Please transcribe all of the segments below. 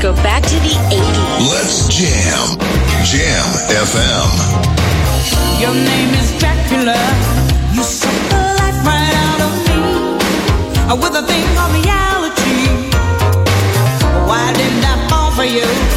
Go back to the 80s. Let's jam. Jam FM. Your name is Dracula. You suck the life right out of me. With a thing called reality. Why didn't I fall for you? You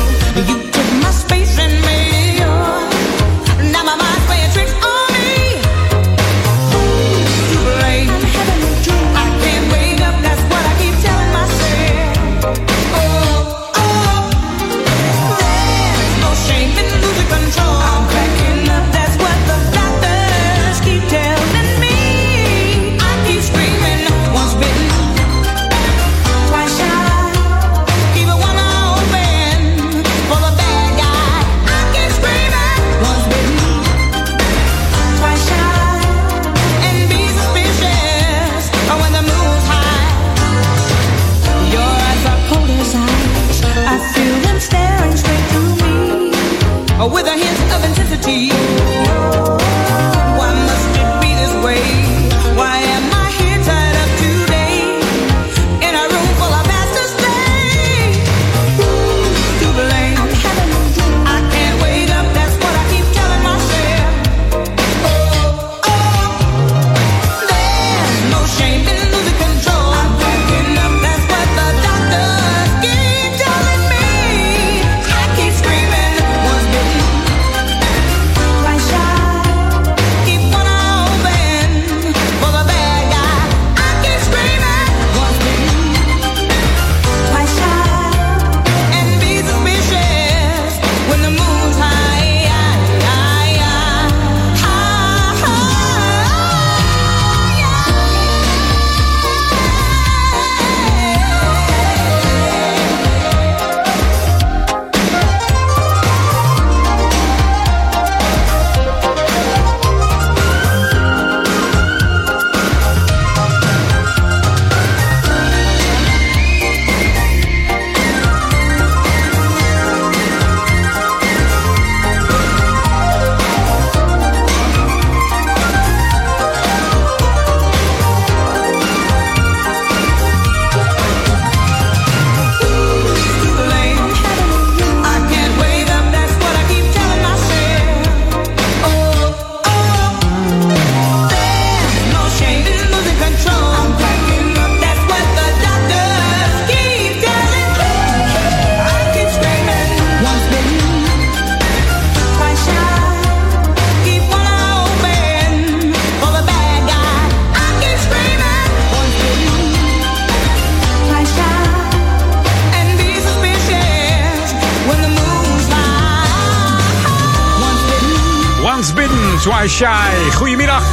Shy. Goedemiddag.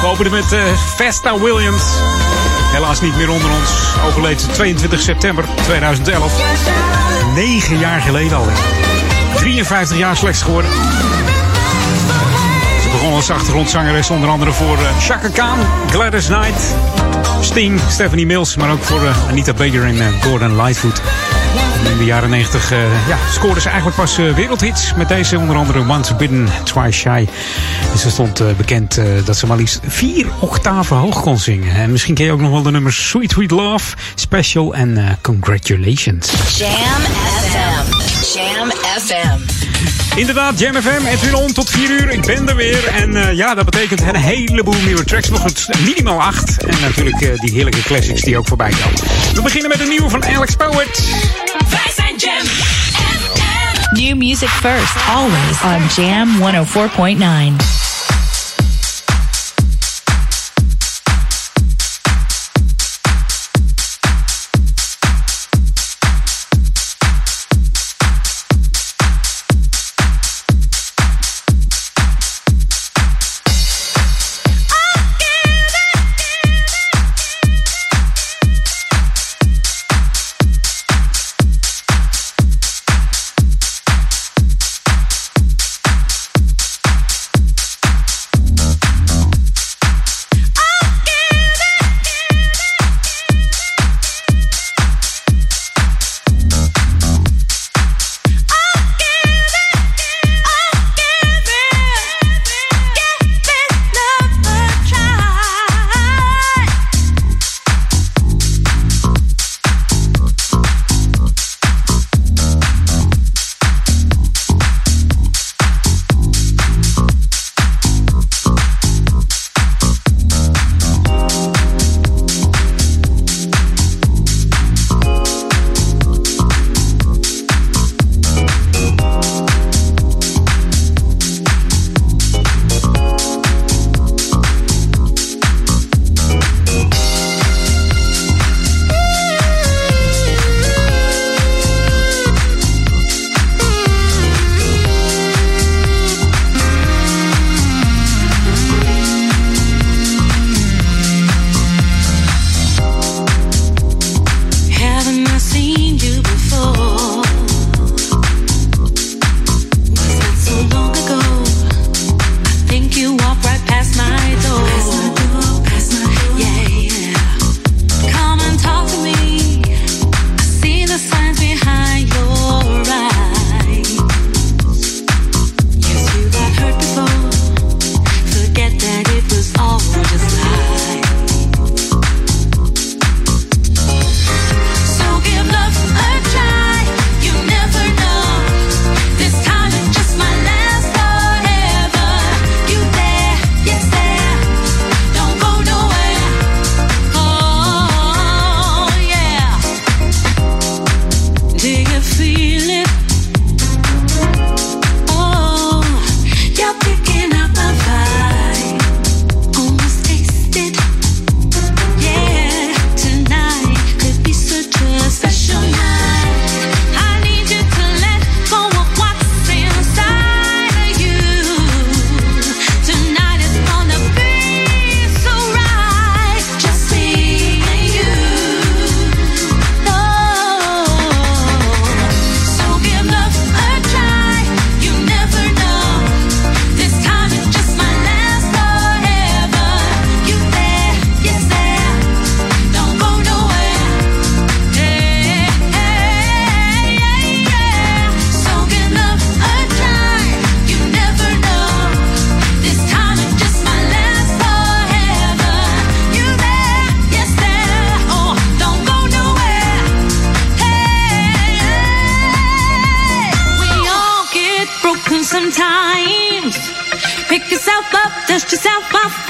We openen met eh, Vesta Williams. Helaas niet meer onder ons. Overleed 22 september 2011. Negen jaar geleden al. 53 jaar slechts geworden. Ze begon als achtergrondzangeres onder andere voor eh, Chaka Khan, Gladys Knight, Sting, Stephanie Mills, maar ook voor eh, Anita Baker en Gordon Lightfoot. In de jaren 90 eh, ja, scoorde ze eigenlijk pas eh, wereldhits. Met deze onder andere Once Bidden, Twice Shy. En ze stond eh, bekend dat ze maar liefst vier octaven hoog kon zingen. En misschien ken je ook nog wel de nummers Sweet Sweet Love, Special en Congratulations. Jam FM. Jam FM. Inderdaad, Jam FM, Edwin On tot 4 uur. Ik ben er weer. En eh, ja, dat betekent een heleboel nieuwe tracks. Nog het minimaal 8. En natuurlijk eh, die heerlijke classics die ook voorbij komen. We beginnen met een nieuwe van Alex Poet. Wij zijn Jam FM. you music first, always on Jam 104.9.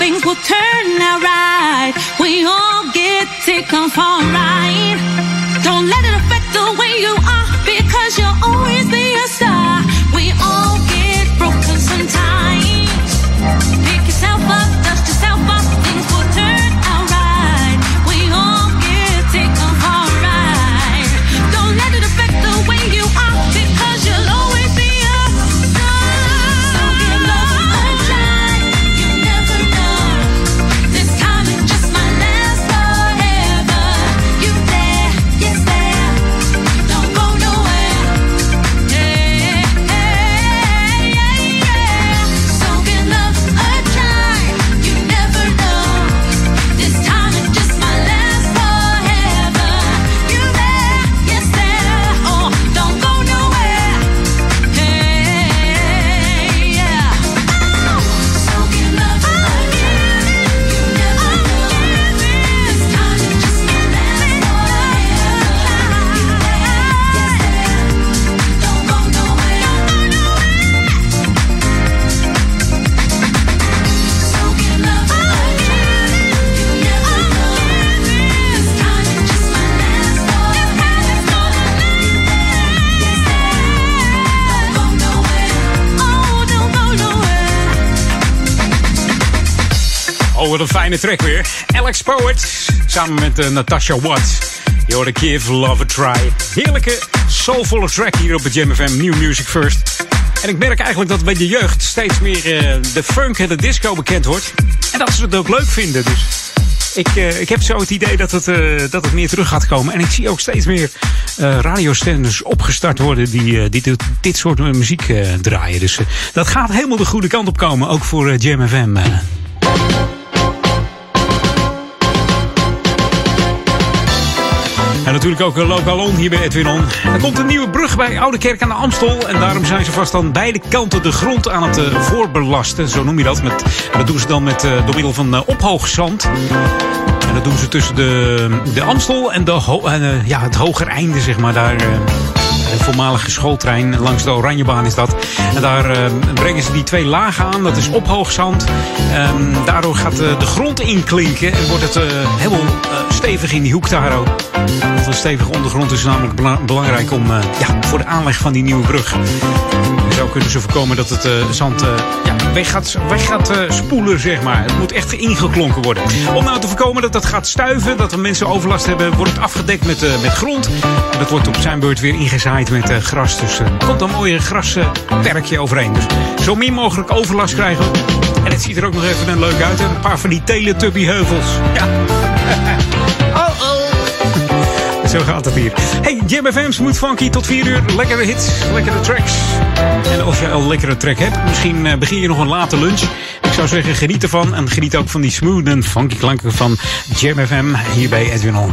things will turn out right. We all get sick on for a ride. Don't let it affect the way you are because you'll always the aside. Oh, wat een fijne track weer. Alex Poet samen met uh, Natasha Watts. Je hoorde Give Love a Try. Heerlijke, soulvolle track hier op het Jam FM New Music First. En ik merk eigenlijk dat bij de jeugd steeds meer uh, de funk en de disco bekend wordt. En dat ze het ook leuk vinden. Dus ik, uh, ik heb zo het idee dat het, dat het meer terug gaat komen. En ik zie ook steeds meer uh, radiostanders opgestart worden die, die dit, dit soort muziek draaien. Dus dat gaat helemaal de goede kant op komen, ook voor Jam FM. En natuurlijk ook lokaal on hier bij Edwin On. Er komt een nieuwe brug bij Oude Kerk aan de Amstel. En daarom zijn ze vast aan beide kanten de grond aan het uh, voorbelasten. Zo noem je dat. Met, dat doen ze dan met, uh, door middel van ophoogzand. En dat doen ze tussen de, de Amstel en de ho ja, het hoger einde, zeg maar. Daar, de voormalige schooltrein langs de Oranjebaan is dat. En daar uh, brengen ze die twee lagen aan. Dat is ophoogzand. Um, daardoor gaat uh, de grond inklinken en wordt het uh, helemaal stevig in die hoek daar ook. Want een stevige ondergrond is namelijk bela belangrijk om, ja, voor de aanleg van die nieuwe brug. Zo kunnen ze voorkomen dat het zand ja, weg gaat, weg gaat spoelen, zeg maar. Het moet echt ingeklonken worden. Om nou te voorkomen dat dat gaat stuiven, dat we mensen overlast hebben, wordt het afgedekt met, met grond. En dat wordt op zijn beurt weer ingezaaid met uh, gras. Dus er uh, komt een mooie grasperkje overheen. Dus zo min mogelijk overlast krijgen. En het ziet er ook nog even leuk uit. Hè? Een paar van die Teletubby-heuvels. Ja. oh oh. Zo gaat het hier. Hey, Jam FM, Smooth Funky tot 4 uur. Lekkere hits, lekkere tracks. En als je al een lekkere track hebt, misschien uh, begin je nog een late lunch. Ik zou zeggen, geniet ervan. En geniet ook van die smooth en funky klanken van Jam FM hier bij Edwin On.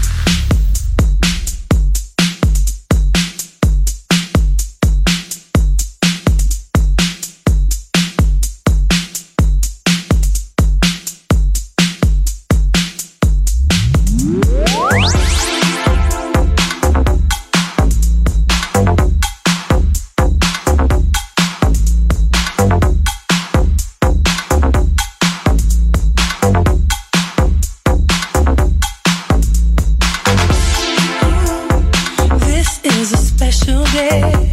yeah.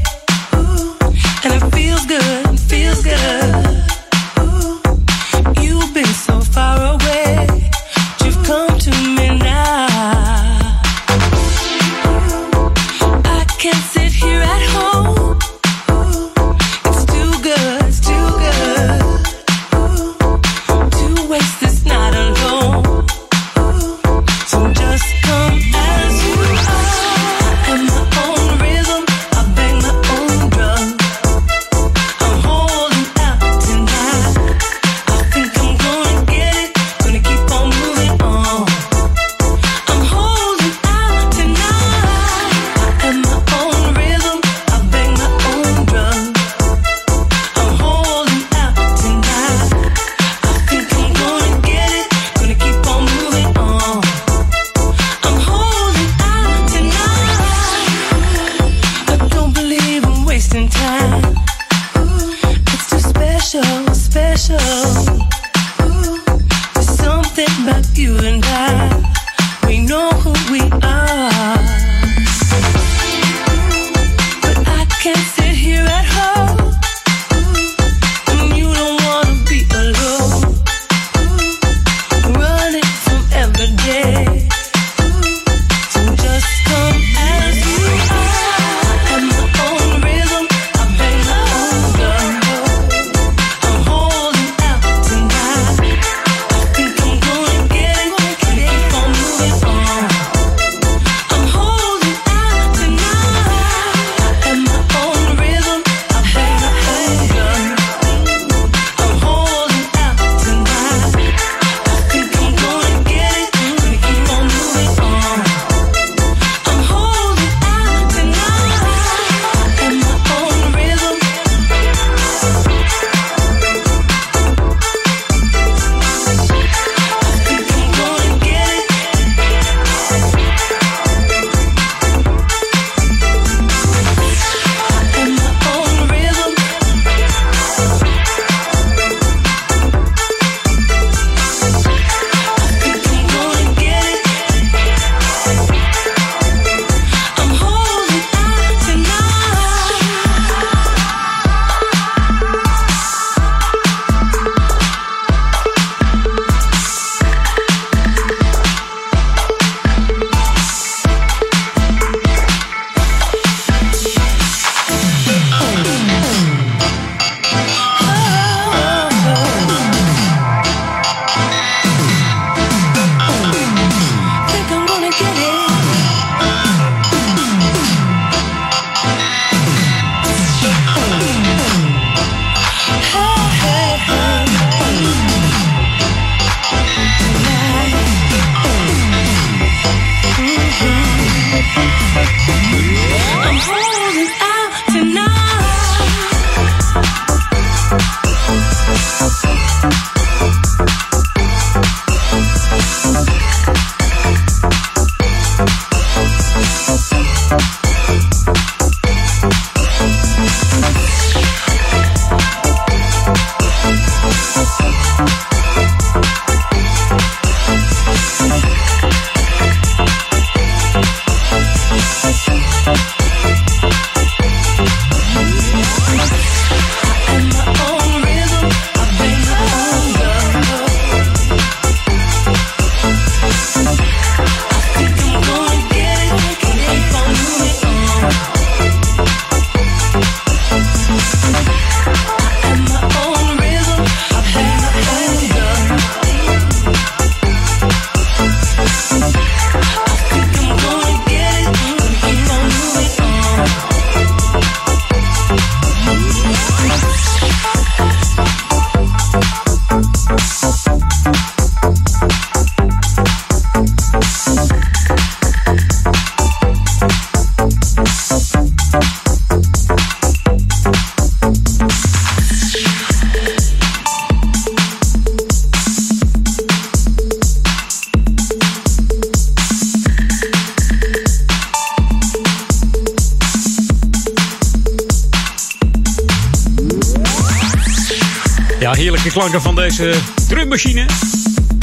Drummachine.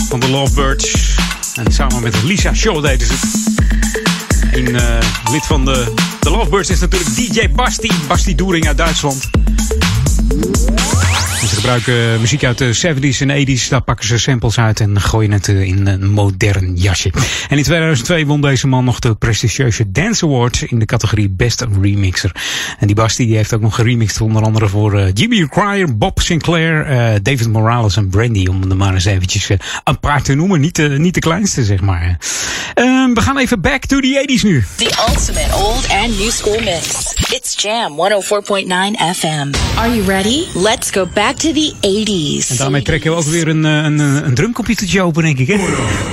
Van de Lovebirds. En samen met Lisa Shaw deden ze het. Een eh, lid van de, de Lovebirds is natuurlijk DJ Basti. Basti Doering uit Duitsland. Ze gebruiken muziek uit de 70s en 80s. Daar pakken ze samples uit en gooien het eh, in een modern jasje. En in 2002 won deze man nog de prestigieuze Dance Award in de categorie Best Remixer. En die Basti die heeft ook nog geremixed onder andere voor uh, Jimmy Cryer, Bob Sinclair, uh, David Morales en Brandy. Om er maar eens eventjes uh, een paar te noemen. Niet, de, niet de kleinste, zeg maar. Ehm, we gaan even back to the 80s nu. The ultimate old and new school mix. It's Jam 104.9 FM. Are you ready? Let's go back to the 80s. En daarmee trekken we ook weer een, een, een drumcomputertje open, denk ik. Hè?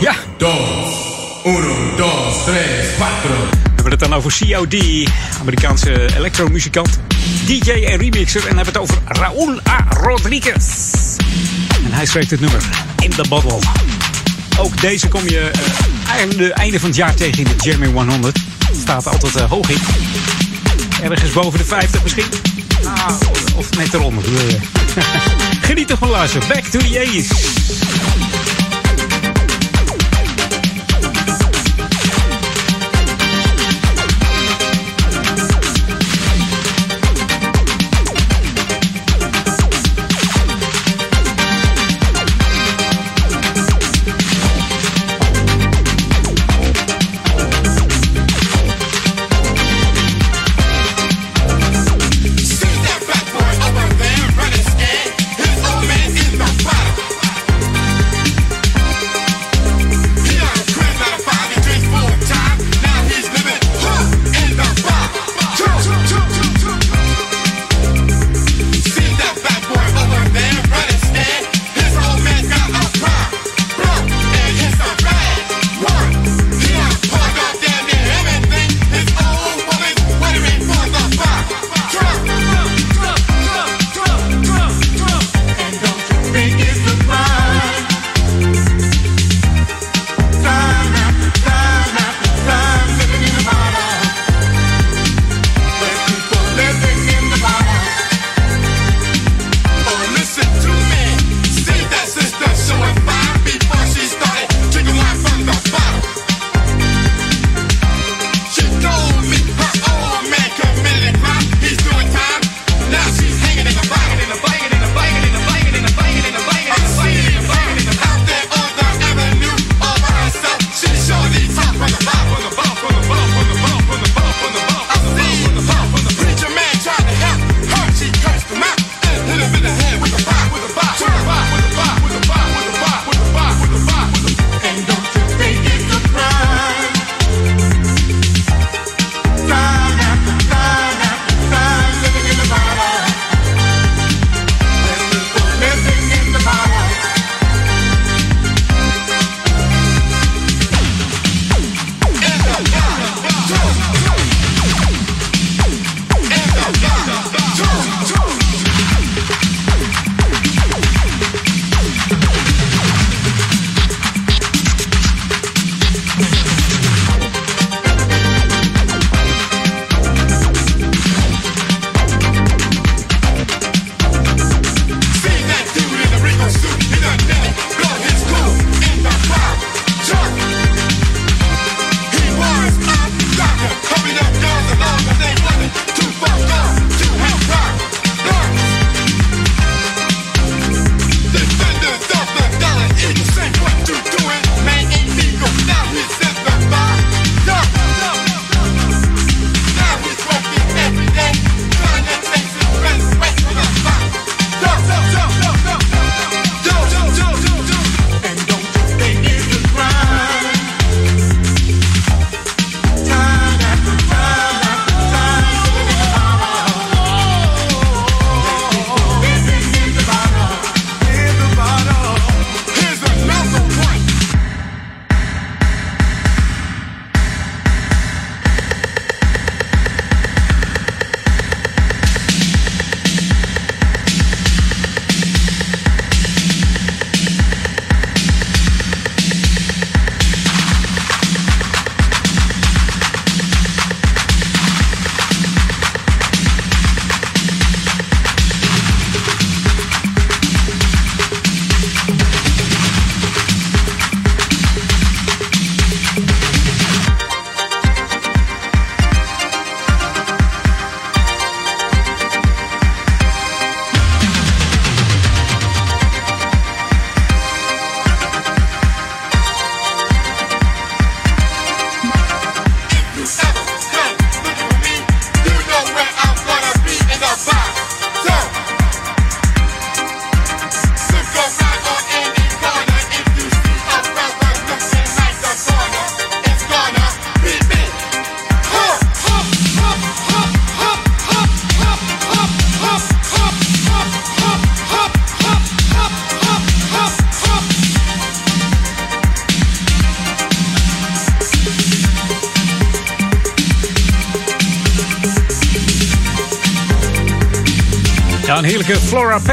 Ja. Dos. Uno, dos, tres, cuatro. We hebben het dan over COD, Amerikaanse elektromuzikant, DJ en remixer. En hebben het over Raúl A. Rodriguez. En hij schreef het nummer In the Bottle. Ook deze kom je uh, einde, einde van het jaar tegen in de Jeremy 100. Staat altijd uh, hoog in. Ergens boven de 50 misschien. Ah, of net eronder. Geniet ervan luisteren. Back to the 80s.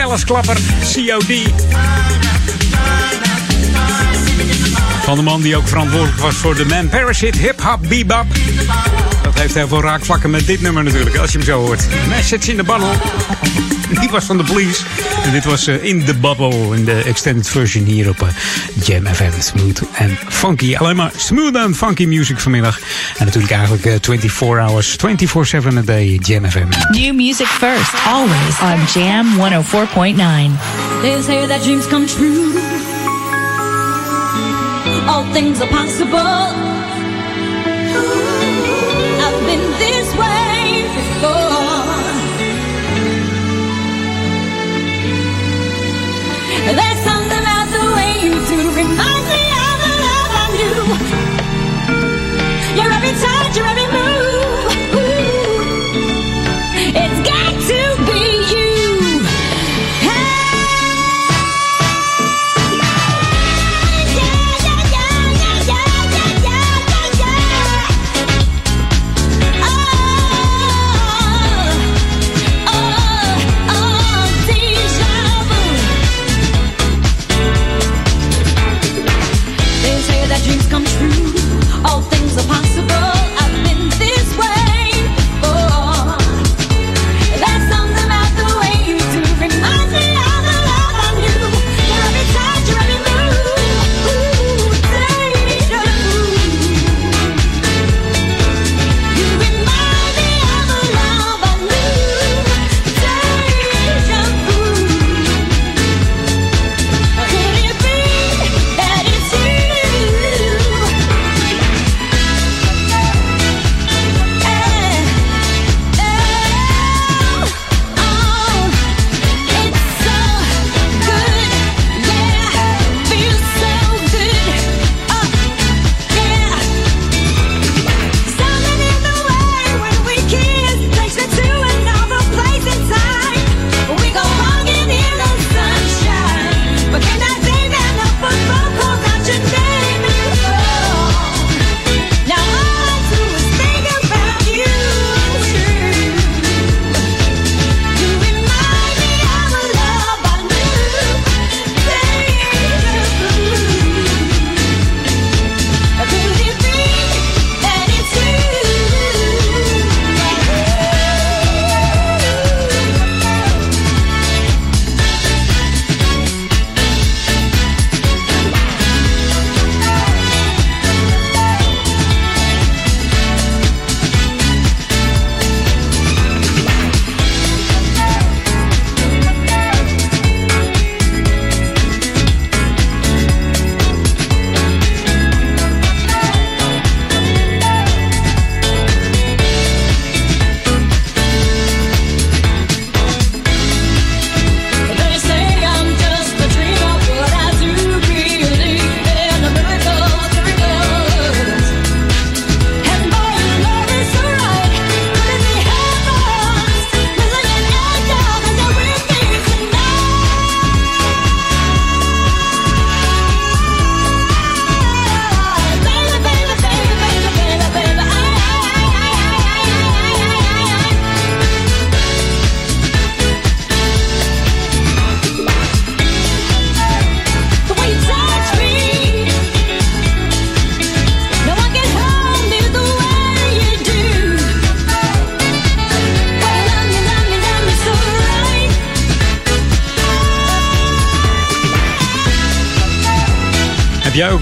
Palace klapper, COD. Van de man die ook verantwoordelijk was voor de Man Parachute Hip Hop Bebop. Dat heeft heel veel raakvlakken met dit nummer natuurlijk, als je hem zo hoort. Message in the Bottle. Die was van de Police. En dit was uh, In the Bubble in de extended version hier op uh, Jam FM. Smooth en funky. Alleen maar smooth en funky music vanmiddag. En natuurlijk eigenlijk uh, 24 hours, 24-7 a day Jam FM. New music first, always on Jam 104.9. They say that dreams come true. All things are possible. Do remind me of the love I knew. Your every touch, your every move.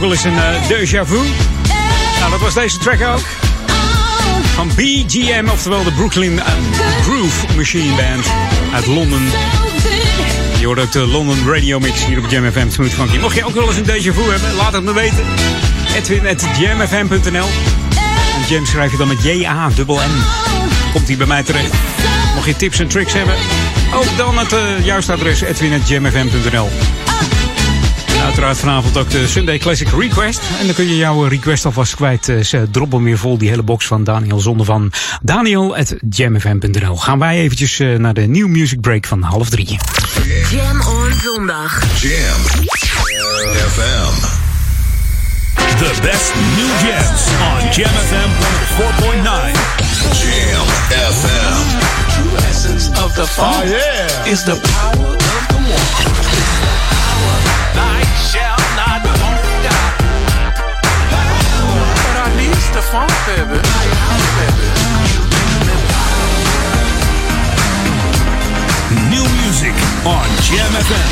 Wel eens een uh, déjà vu? Nou, dat was deze track ook. Van BGM, oftewel de Brooklyn eh, Groove Machine Band uit Londen. Je hoort ook de London Radio Mix hier op Jam FM Smooth Funky. Mocht je ook wel eens een déjà vu hebben, laat het me weten. Edwin.jamfm.nl En Jam schrijf je dan met J-A-M-M. Komt hij bij mij terecht. Mocht je tips en tricks hebben, ook dan het uh, juiste adres edwin.jamfm.nl En uiteraard vanavond ook de Sunday Classic Request. En dan kun je jouw request alvast kwijt. Uh, ze droppen weer vol die hele box van Daniel Zonde van daniel.jamfm.nl Gaan wij eventjes uh, naar de New Music Break van half drie. Jam on zondag. Jam FM. The best new jams on Jam FM 4.9. Jam FM. True essence of of the funk. Oh, yeah. Is the power of the one. The baby. New music on Jam FM.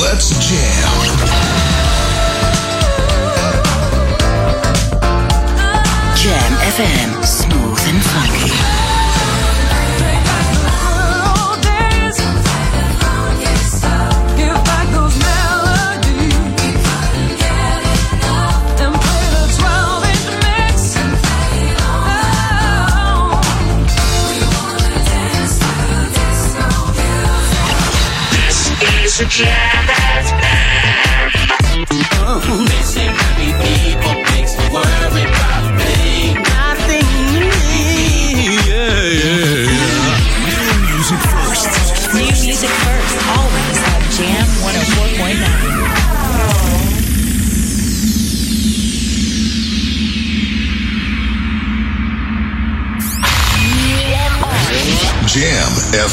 Let's jam. Jam FM. Smooth and funky. This is a jam Listen,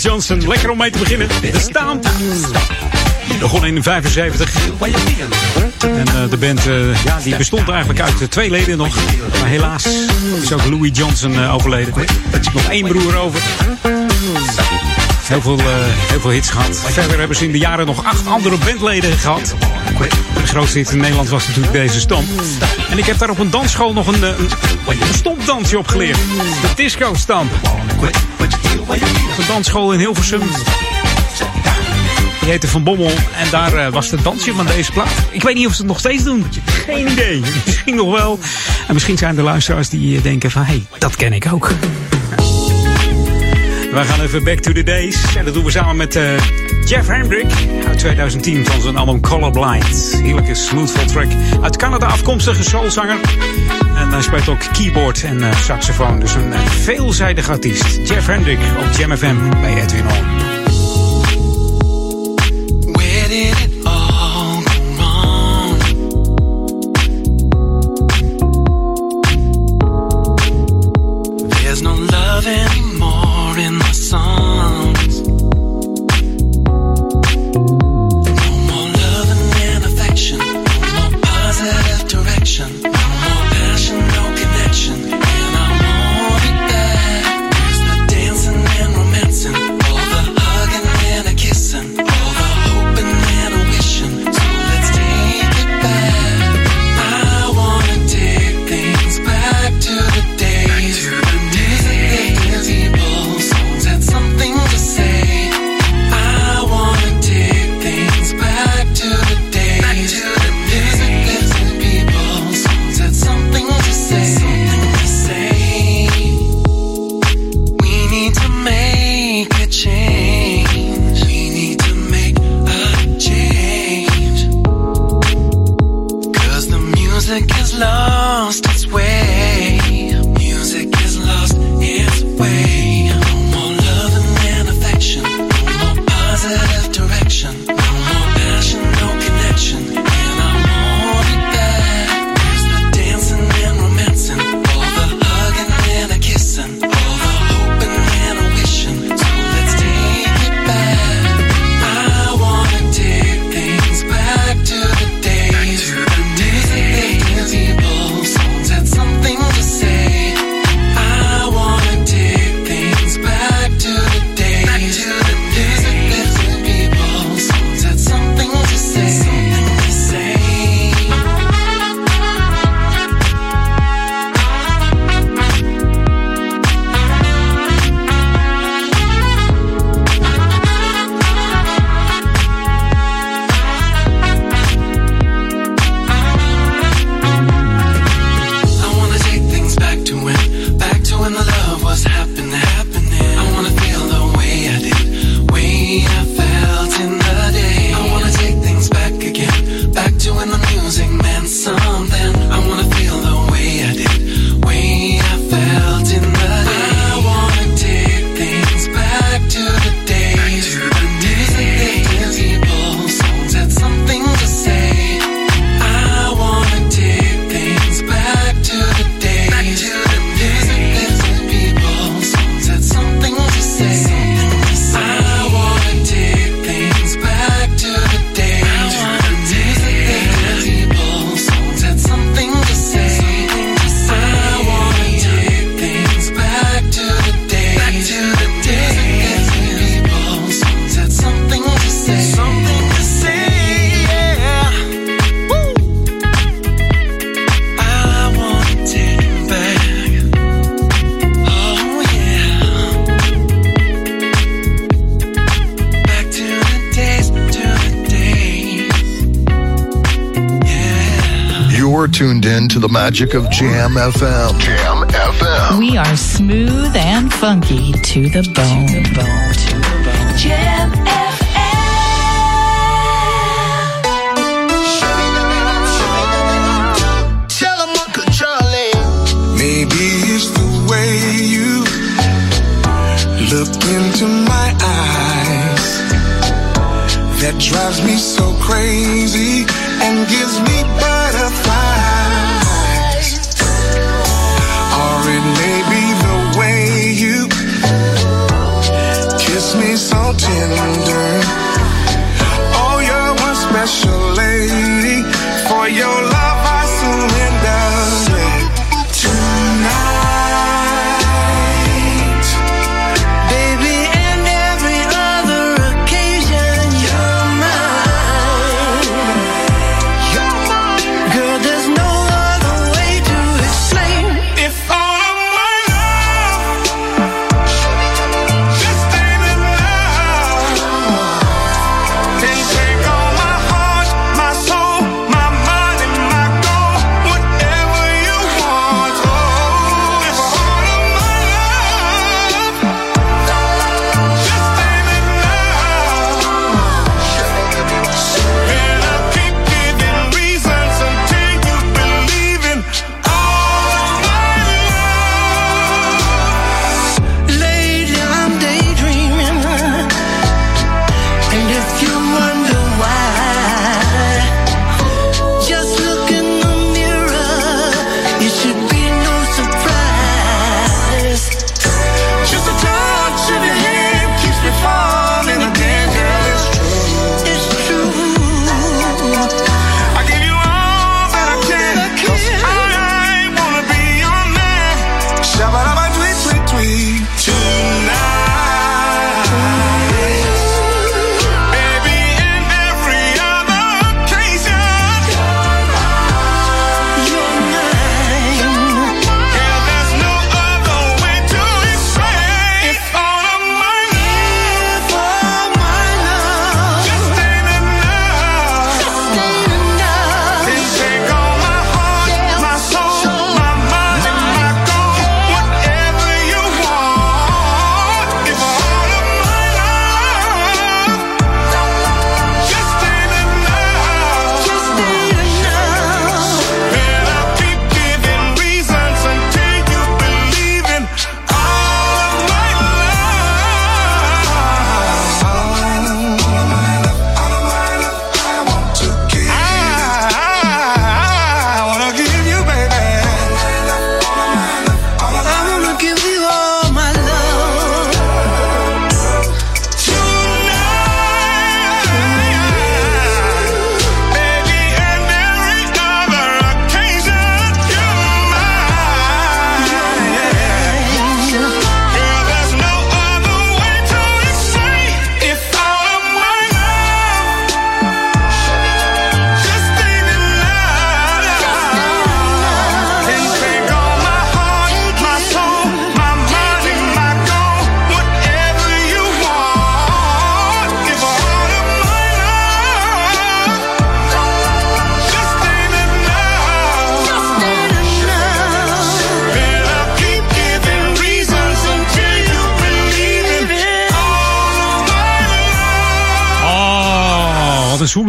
Johnson, lekker om mee te beginnen. De Stamp. Begon in 75. En eh, de band eh, ja, die bestond eigenlijk uit eh, twee leden nog. Maar helaas is ook Louis Johnson eh, overleden. Nog één broer over. Heel veel, heel veel hits gehad. Verder hebben ze in de jaren nog acht andere bandleden gehad. De grootste hit in Nederland was natuurlijk deze stamp. En ik heb daar op een dansschool nog een, een, stompdansje op geleerd. De disco stamp. Een dansschool in Hilversum. Die heette Van Bommel. En daar eh, was het dansje van deze plaat. Ik weet niet of ze het nog steeds doen. Geen idee. Misschien nog wel. En misschien zijn er luisteraars die eh, denken van... Hé, hey, dat ken ik ook. Wij gaan even back to the days. En dat doen we samen met eh, Jeff Hendrick uit 2010 van zijn album Colorblind. Heerlijke smoothful track. Uit Canada afkomstige soulzanger. En hij speelt ook keyboard en eh, saxofoon. Dus een eh, veelzijdig artiest. Jeff Hendrick op Jam FM bij Edwin On. Magic of Jam FM. Jam FM. We are smooth and funky to the bone. To the bone. To the bone. Jam Tell 'em Uncle Charlie. Maybe it's the way you look into my eyes that drives me so crazy and gives me butterflies.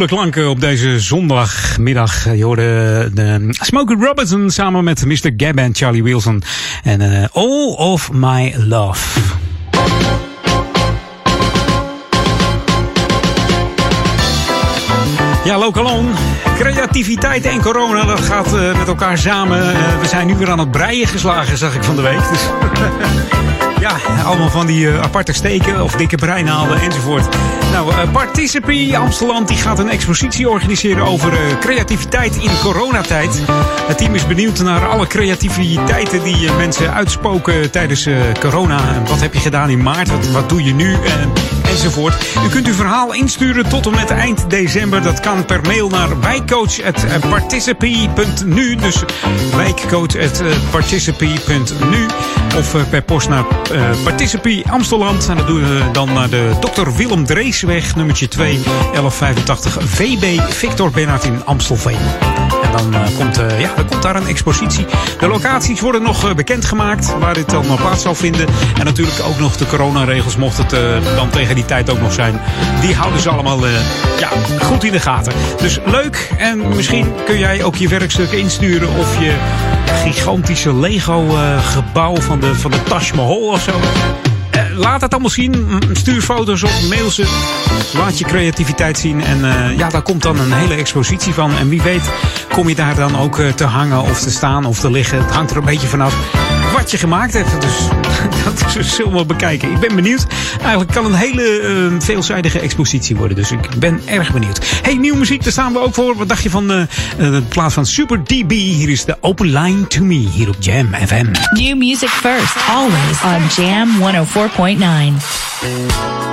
Klanken op deze zondagmiddag. Je hoorde de Smokey Robinson samen met Mr. Gab en Charlie Wilson. En uh, All of My Love. Ja, Lokalon. Creativiteit en corona, dat gaat uh, met elkaar samen. We zijn nu weer aan het breien geslagen, zag ik van de week. Dus ja, allemaal van die uh, aparte steken of dikke breinaalden enzovoort. Nou, uh, Participie Amsterdam die gaat een expositie organiseren over uh, creativiteit in coronatijd. Het team is benieuwd naar alle creativiteiten die mensen uitspoken tijdens corona. Wat heb je gedaan in maart? Wat, doe je nu? enzovoort. U kunt uw verhaal insturen tot en met eind december. Dat kan per mail naar wijkcoach.participie.nu. Dus wijkcoach.participie.nu. Of per post naar uh, Participie Amsterdam. En dat doen we dan naar de Dr. Willem Dreesweg, nummertje 2, 1185 VB Victor Bernhard in Amstelveen. En dan, uh, komt, ja, dan komt daar een expositie. De locaties worden nog bekendgemaakt waar dit dan plaats zal vinden. En natuurlijk ook nog de coronaregels, mocht het dan tegen die tijd ook nog zijn. Die houden ze allemaal ja, goed in de gaten. Dus leuk. En misschien kun jij ook je werkstukken insturen of je gigantische Lego-gebouw van de, van de Taj Mahal of zo. laat het allemaal zien. Stuur foto's op, mail ze. Laat je creativiteit zien. En uh, ja, daar komt dan een hele expositie van. En wie weet kom je daar dan ook te hangen of te staan of te liggen. Het hangt er een beetje vanaf wat je gemaakt hebt. Dus dat zullen we bekijken. Ik ben benieuwd. Eigenlijk kan een hele uh, veelzijdige expositie worden. Dus ik ben erg benieuwd. Hey, nieuwe muziek, daar staan we ook voor. Wat dacht je van uh, de plaats van Super DB? Hier is de Open Line to Me hier op Jam FM. New music first, always on Jam 104.9.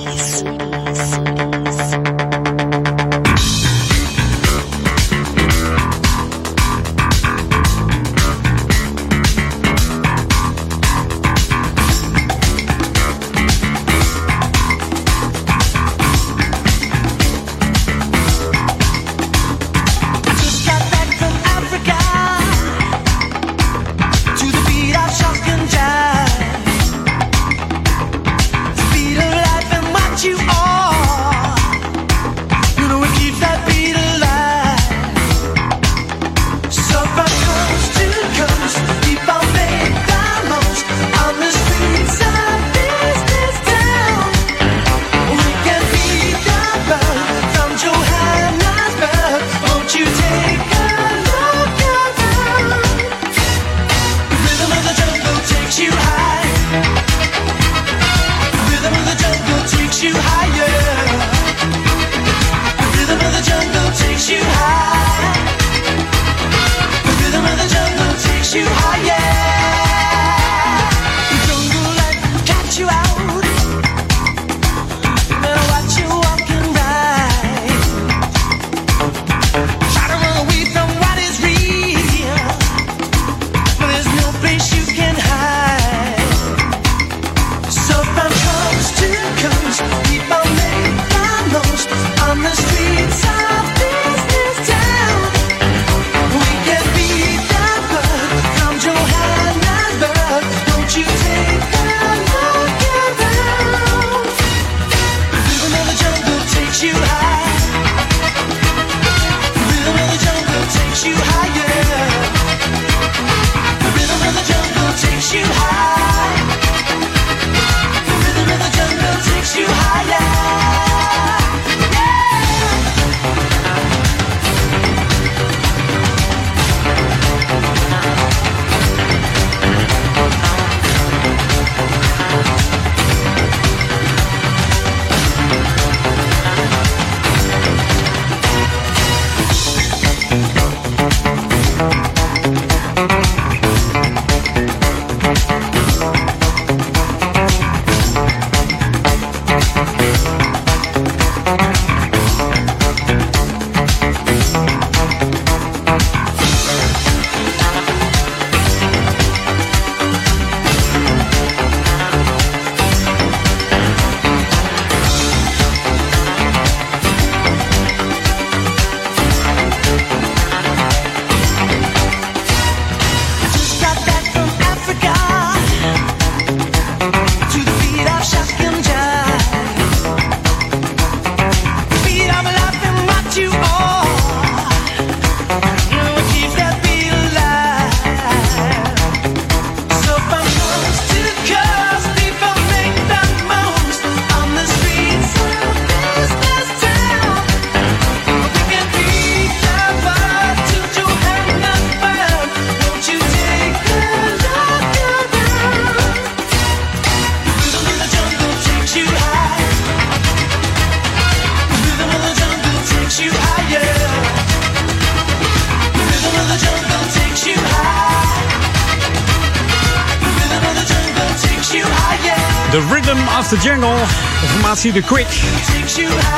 The Quick.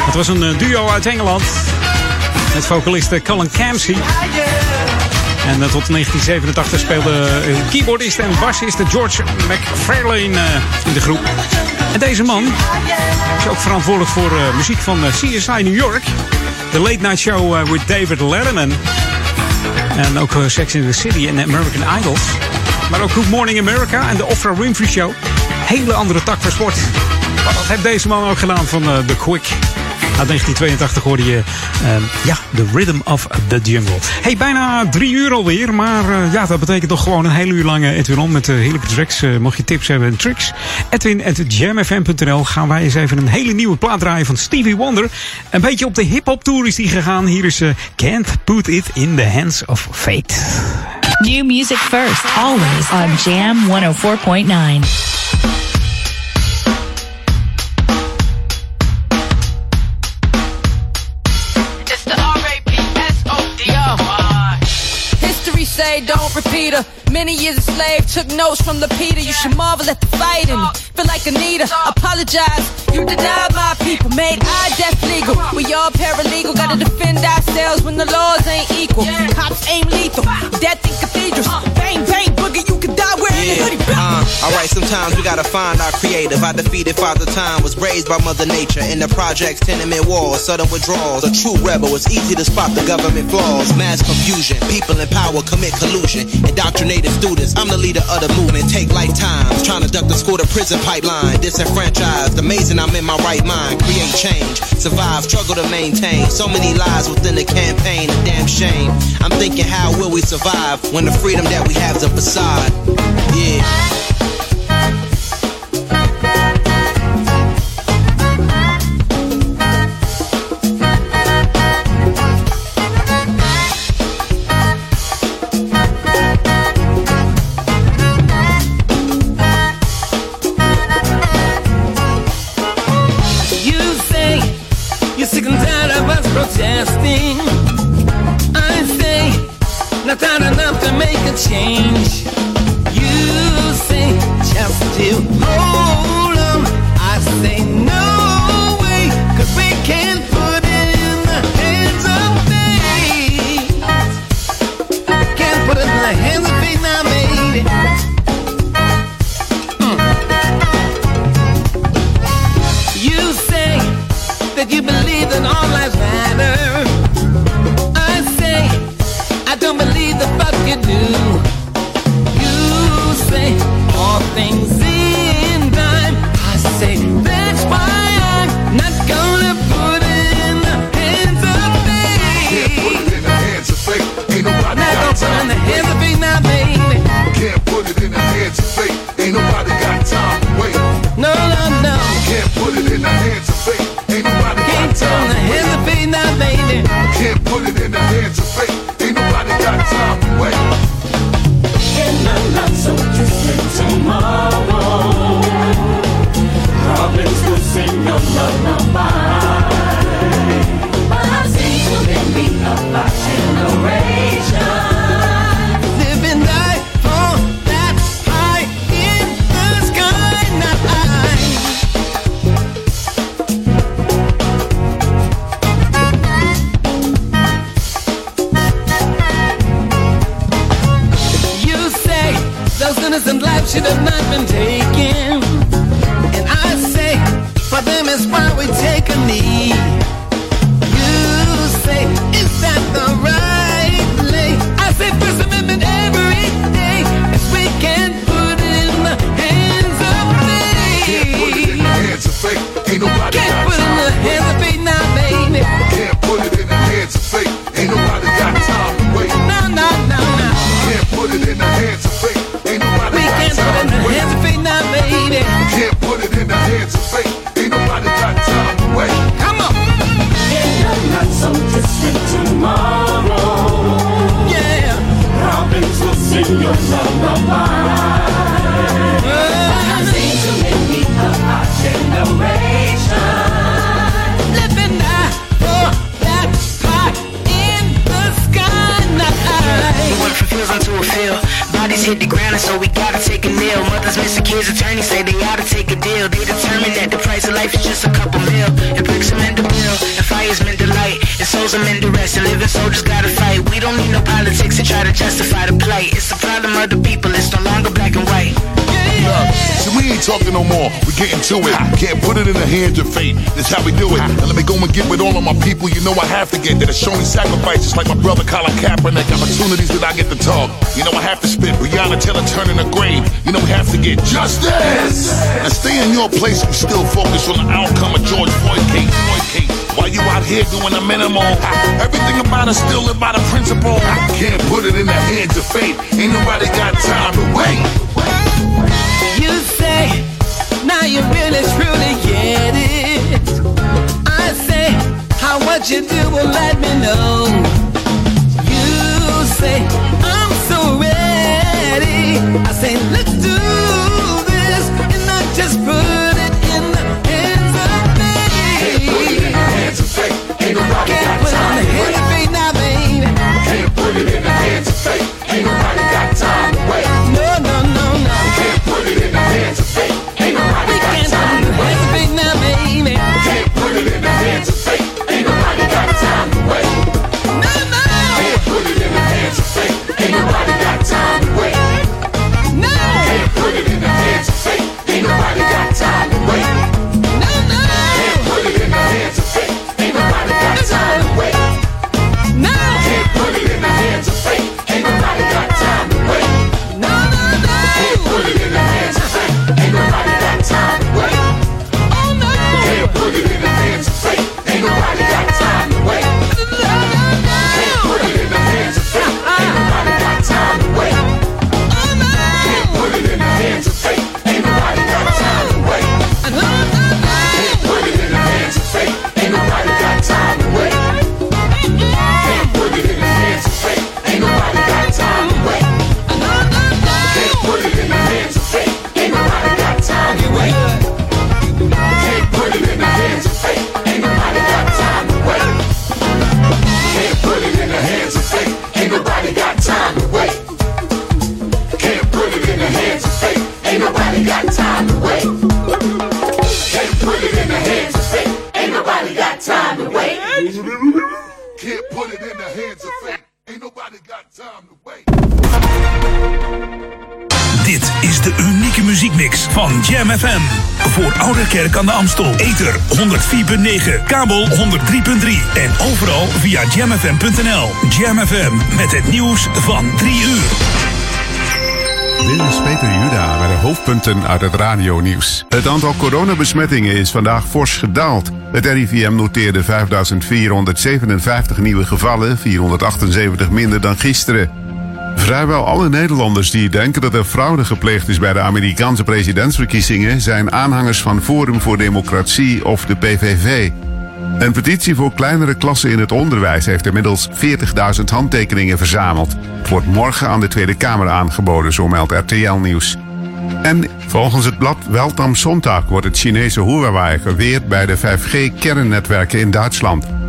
Het was een eh, duo uit Engeland. Met vocalist eh, Colin Camsey. En eh, tot 1987 speelde eh, keyboardist en bassist George McFarlane in de groep. En deze man is ook verantwoordelijk voor muziek van CSI New York. The Late Night Show with David Letterman. En ook Sex in the City en American Idols. Maar ook Good Morning America en de Oprah Winfrey Show. Hele andere tak van sport. Maar dat heeft deze man ook gedaan van eh, The Quick. Uit 1982 hoorde je ehm, ja, The Rhythm of the Jungle. Hey, bijna drie uur alweer. Maar eh, ja, dat betekent toch gewoon een hele uur lang eh, Edwin On met uh, heerlijke tracks. Eh, mocht je tips hebben en tricks. Edwin at jamfm.nl gaan wij eens even een hele nieuwe plaat draaien van Stevie Wonder. Een beetje op de hip-hop tour is die gegaan. Hier is eh, Can't Put It in the Hands of Fate. New music first, always on Jam 104.9. repeater. Many years a slave, took notes from the Peter. You should marvel at the fighting. Feel like Anita, apologize. You denied my people, made our death legal. We all paralegal, gotta defend ourselves when the laws ain't equal. Cops aim lethal, death in cathedrals. Bang, bang, boogie, you can die wearing a hoodie. Alright, sometimes we gotta find our creative. I defeated Father Time, was raised by Mother Nature. In the projects, tenement walls, sudden withdrawals. A true rebel, it's easy to spot the government flaws. Mass confusion, people in power commit collusion. Indoctrinated students, I'm the leader of the movement. Take lifetimes, trying to duck the school to prison pipeline. Disenfranchised, amazing I'm in my right mind. Create change, survive, struggle to maintain. So many lies within the campaign, a damn shame. I'm thinking, how will we survive when the freedom that we have's a facade? Yeah. I get to talk. You know I have to spit. Brianna Taylor turning a grave. You know we have to get justice. Now stay in your place We still focus on the outcome of George Floyd case. Floyd case. While you out here doing the minimum, everything about us still live by the principle. I can't put it in the hands of fate. Ain't nobody got time to wait. You say now you really truly get it. I say how what you do will let me know say, I'm so ready. I say, let's do this and not just put 104.9, kabel 103.3 en overal via jamfm.nl. Jam FM met het nieuws van 3 uur. Dit is Peter Juda met de hoofdpunten uit het radionieuws. Het aantal coronabesmettingen is vandaag fors gedaald. Het RIVM noteerde 5.457 nieuwe gevallen, 478 minder dan gisteren. Vrijwel alle Nederlanders die denken dat er fraude gepleegd is bij de Amerikaanse presidentsverkiezingen zijn aanhangers van Forum voor Democratie of de PVV. Een petitie voor kleinere klassen in het onderwijs heeft inmiddels 40.000 handtekeningen verzameld. Het wordt morgen aan de Tweede Kamer aangeboden, zo meldt RTL Nieuws. En volgens het blad Welt am Sonntag wordt het Chinese Huawei geweerd bij de 5G-kernnetwerken in Duitsland.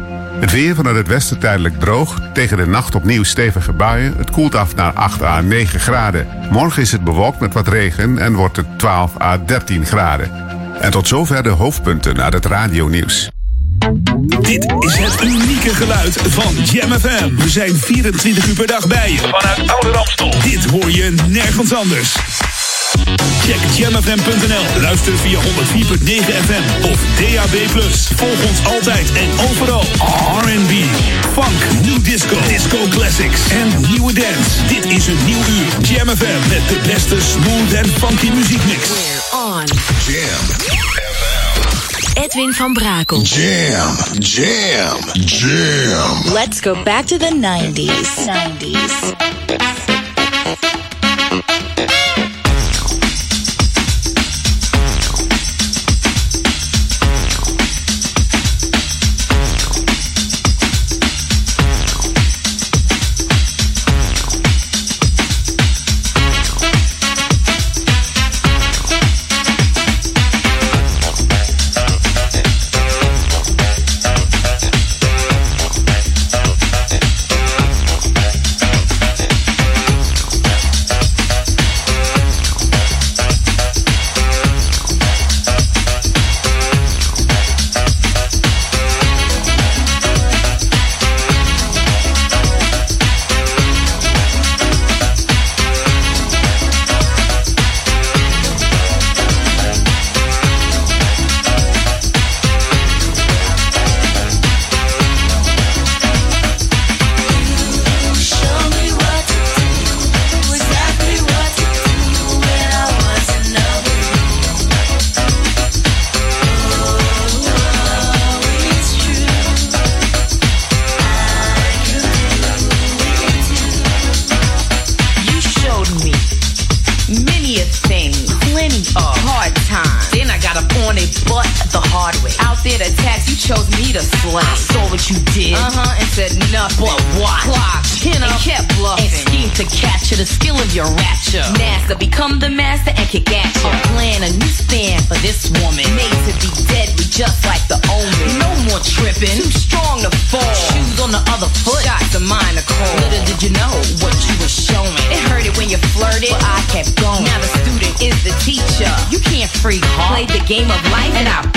Het weer vanuit het westen tijdelijk droog. Tegen de nacht opnieuw stevige buien. Het koelt af naar 8 à 9 graden. Morgen is het bewolkt met wat regen en wordt het 12 à 13 graden. En tot zover de hoofdpunten uit het radionieuws. Dit is het unieke geluid van Jam FM. We zijn 24 uur per dag bij je. Vanuit Oude Ramstel. Dit hoor je nergens anders. Check jamfm.nl. Luister via 104.9 FM of DAB+. Volg ons altijd en overal. R&B, funk, new disco, disco classics en nieuwe dance. Dit is een nieuw uur. Jam FM met de beste smooth en funky muziekmix. On. Jam. Edwin van Brakel. Jam. Jam. Jam. Let's go back to the 90s. 90s. Game of life. And I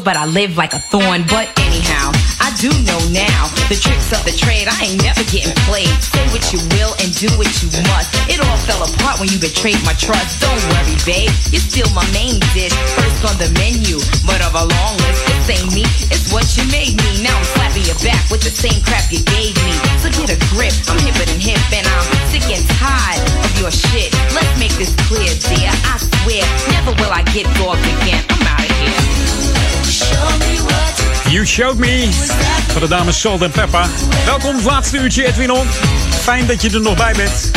rose, but I live like a thorn. But anyhow, I do know now the tricks of the trade. I ain't never getting played. Say what you will and do what you must. It all fell apart when you betrayed my trust. Don't worry, babe, you're still my main dish. First on the menu, but of a long list. This ain't me, it's what you made me. Now I'm slapping your back with the same crap you gave me. So get a grip, I'm hipper than hip, and I'm sick and tired of your shit. Let's make this clear, dear. I swear, never will I get dogged again. Showed Me van de dames Salt en Peppa. Welkom, het laatste uurtje Edwin On. Fijn dat je er nog bij bent.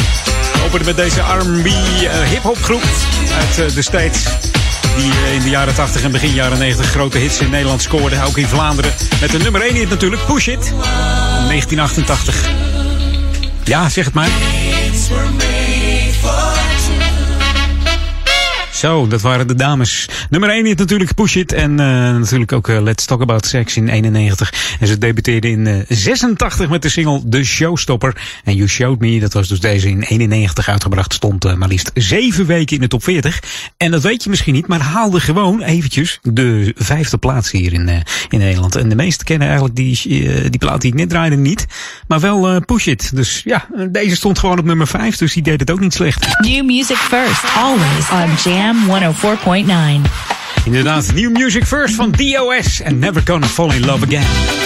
We openen met deze R&B uh, hip-hop groep uit uh, de States. Die uh, in de jaren 80 en begin jaren 90 grote hits in Nederland scoorde. Ook in Vlaanderen. Met de nummer 1 hit natuurlijk, Push It. 1988. Ja, zeg het maar. Zo, dat waren de dames. Nummer 1 is natuurlijk Push It. En uh, natuurlijk ook uh, Let's Talk About Sex in 91. En ze debuteerde in uh, 86 met de single The Showstopper. En You Showed Me, dat was dus deze in 91 uitgebracht. Stond maar liefst 7 weken in de top 40. En dat weet je misschien niet, maar haalde gewoon eventjes de vijfde plaats hier in, in Nederland. En de meesten kennen eigenlijk die, die plaat die ik net draaide niet. Maar wel Push It. Dus ja, deze stond gewoon op nummer 5. Dus die deed het ook niet slecht. New music first, always on Jam 104.9. Inderdaad, New Music First van DOS en Never Gonna Fall in Love Again.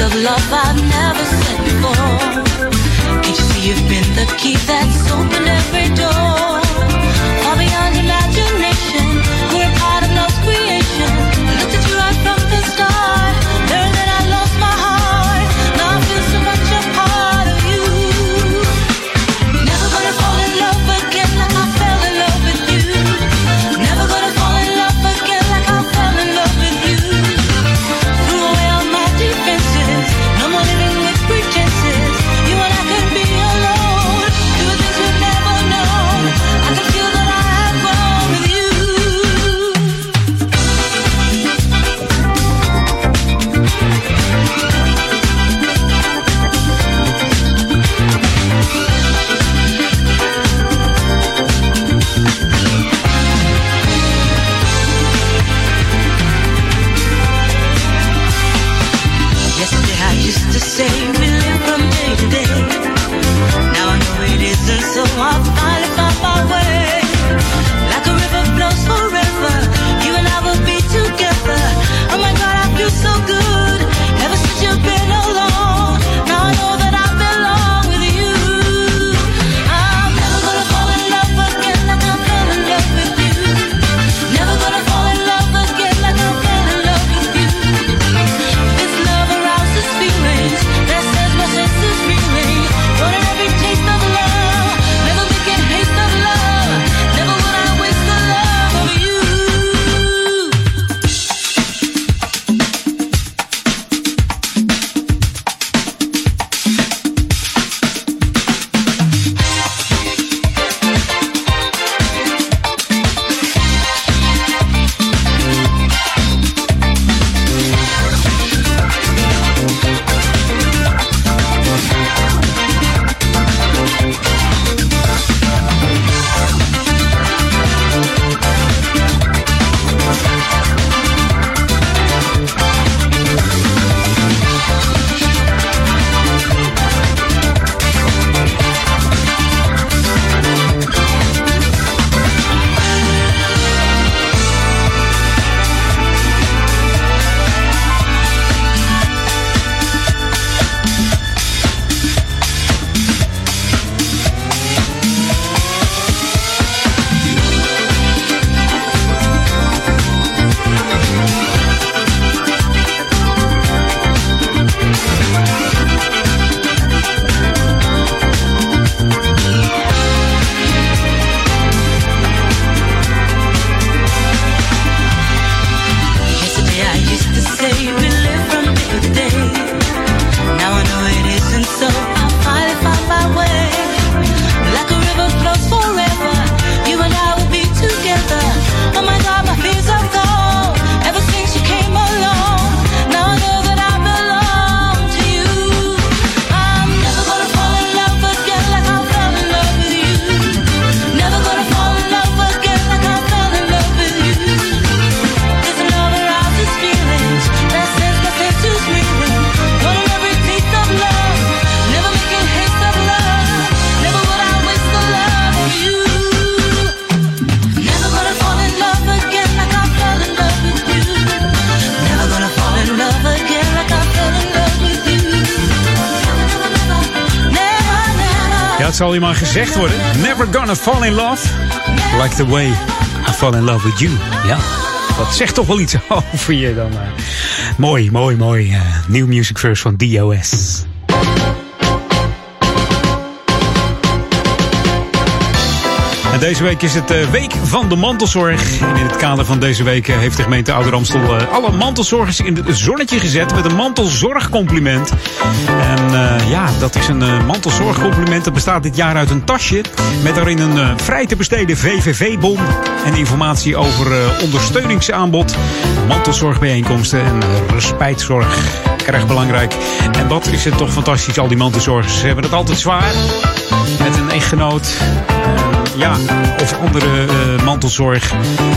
of love I've you've been the key that's opened every door? Gezegd worden. Never gonna fall in love. Like the way I fall in love with you. Ja, dat zegt toch wel iets over je dan. Mooi, mooi, mooi. Uh, New Music First van DOS. En deze week is het uh, Week van de Mantelzorg. En in het kader van deze week uh, heeft de gemeente Ouder Amstel uh, alle mantelzorgers in het zonnetje gezet met een mantelzorgcompliment. En ja, dat is een mantelzorgcompliment. Dat bestaat dit jaar uit een tasje met daarin een vrij te besteden VVV-bon en informatie over ondersteuningsaanbod, mantelzorgbijeenkomsten en respijtzorg. Erg belangrijk. En wat is het toch fantastisch, al die mantelzorgers. Ze hebben het altijd zwaar. Met een echtgenoot ja, of andere uh, mantelzorg.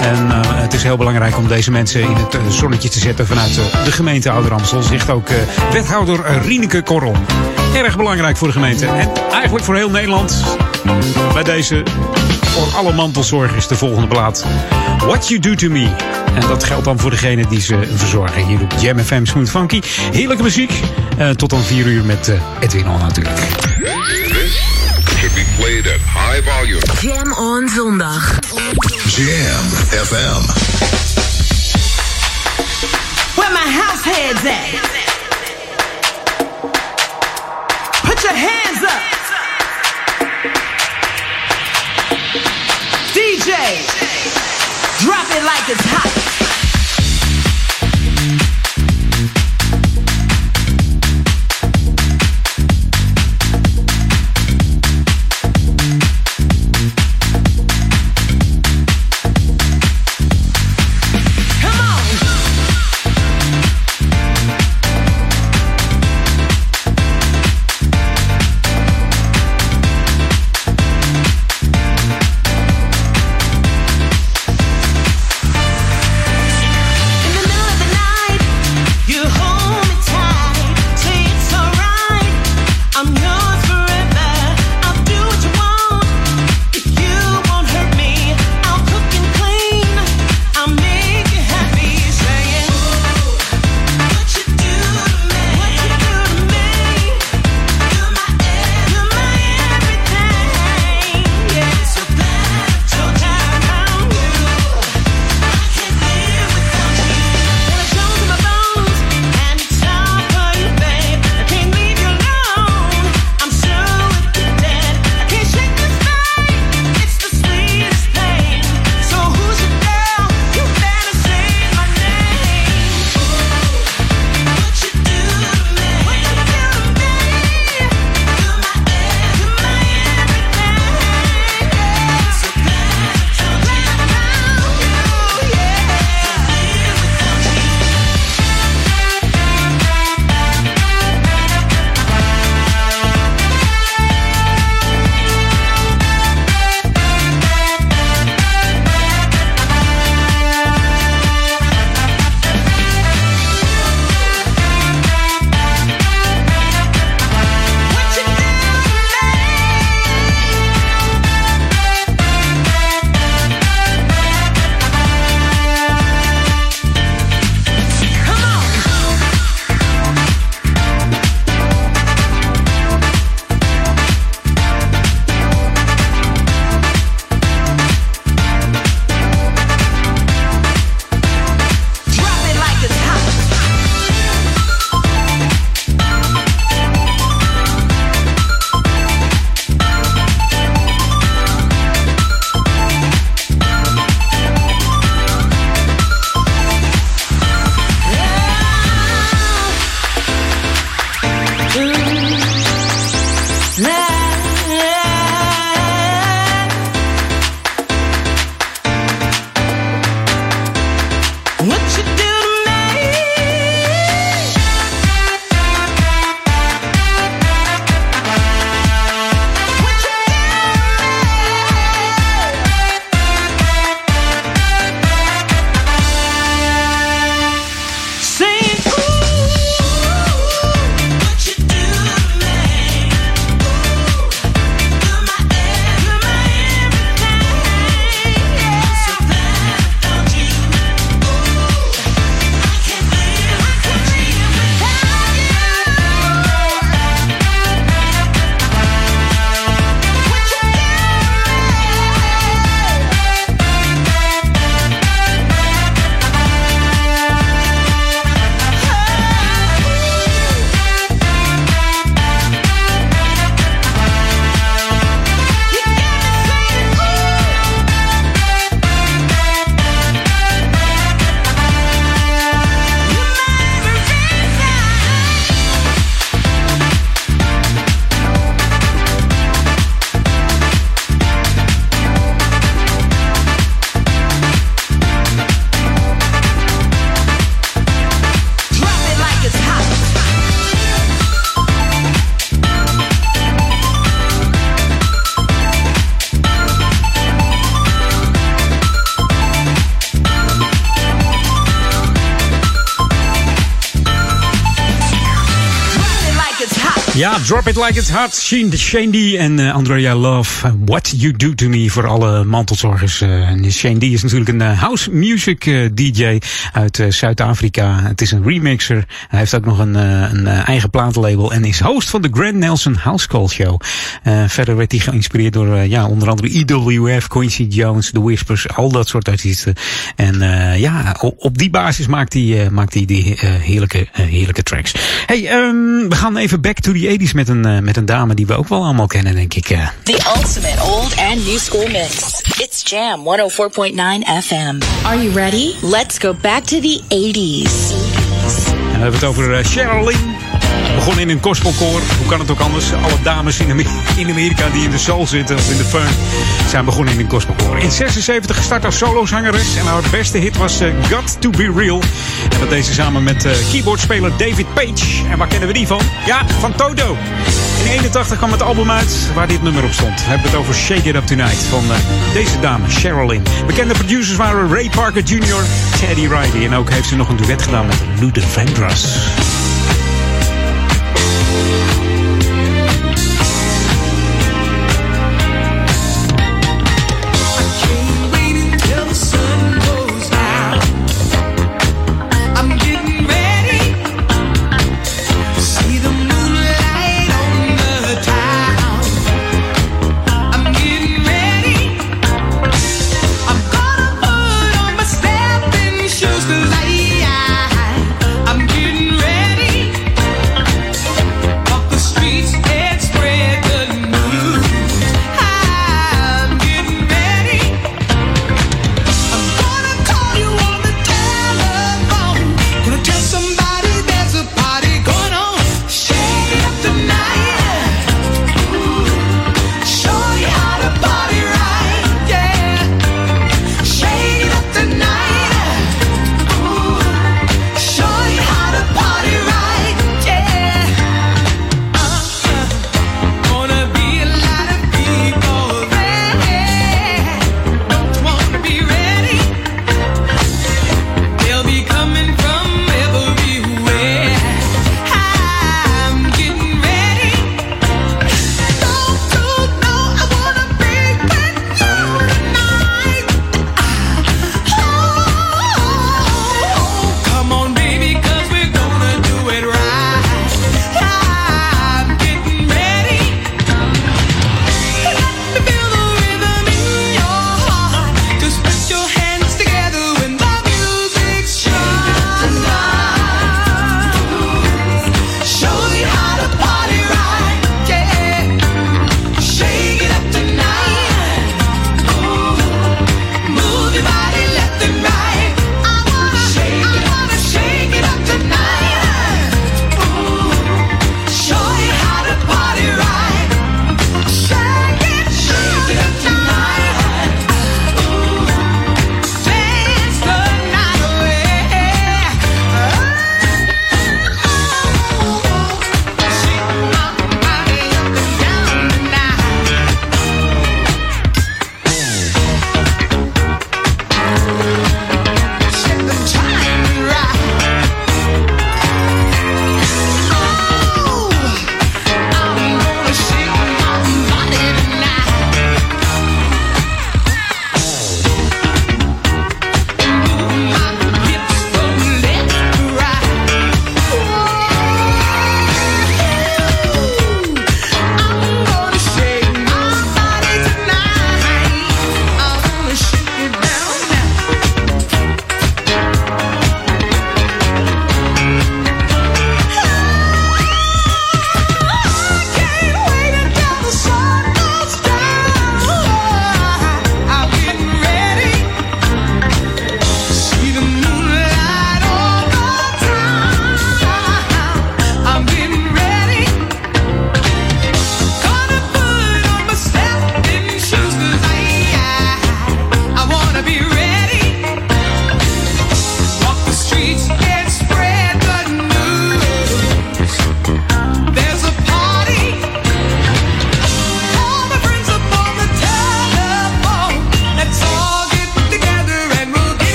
En uh, het is heel belangrijk om deze mensen in het uh, zonnetje te zetten vanuit de gemeente Ouder Amstel. Zegt ook wethouder Rieneke Korrel. Erg belangrijk voor de gemeente en eigenlijk voor heel Nederland. Bij deze voor alle mantelzorgers de volgende plaat. What You Do To Me. En dat geldt dan voor degene die ze verzorgen. Hier op Jam FM Smooth Funky. Heerlijke muziek. tot dan 4 uur met Edwin On natuurlijk. Should be played at high volume. Jam on zondag. Jam FM. Where my house heads at? Put your hands up. DJ, drop it like it's hot. Drop It Like It's Hot. Shane, D en uh, Andrea Love. What You Do To Me voor alle mantelzorgers. Uh, Shane D is natuurlijk een uh, house music DJ uit Zuid-Afrika. Het is een remixer. Hij heeft ook nog een, een eigen platenlabel en is host van de Grand Nelson House Call Show. verder werd hij geïnspireerd door ja, onder andere EWF, Quincy Jones, The Whispers, al dat soort artiesten. En ja, op die basis maakt hij, maakt hij die heerlijke, heerlijke tracks. Hey, um, we gaan even back to the 80s met een, uh, met een dame die we ook wel allemaal kennen, denk ik. Uh. The ultimate old and new school mix. It's Jam 104.9 FM. Are you ready? Let's go back to the 80s. En we hebben het over uh, Sherilyn. Begonnen in een gospelkoor. Hoe kan het ook anders? Alle dames in, Amerika die in de soul zitten of in de funk zijn begonnen in een gospelkoor. In 76 gestart als solozangeres en haar beste hit was uh, Got to Be Real. En dat deed ze samen met uh, keyboardspeler David Page. En waar kennen we die van? Ja, van Toto. In 81 kwam het album uit waar dit nummer op stond. We hebben het over Shake It Up Tonight van uh, deze dame, Sherilyn. Bekende producers waren Ray Parker Jr., Teddy Riley. En ook heeft ze nog een duet gedaan met Luther Vandross.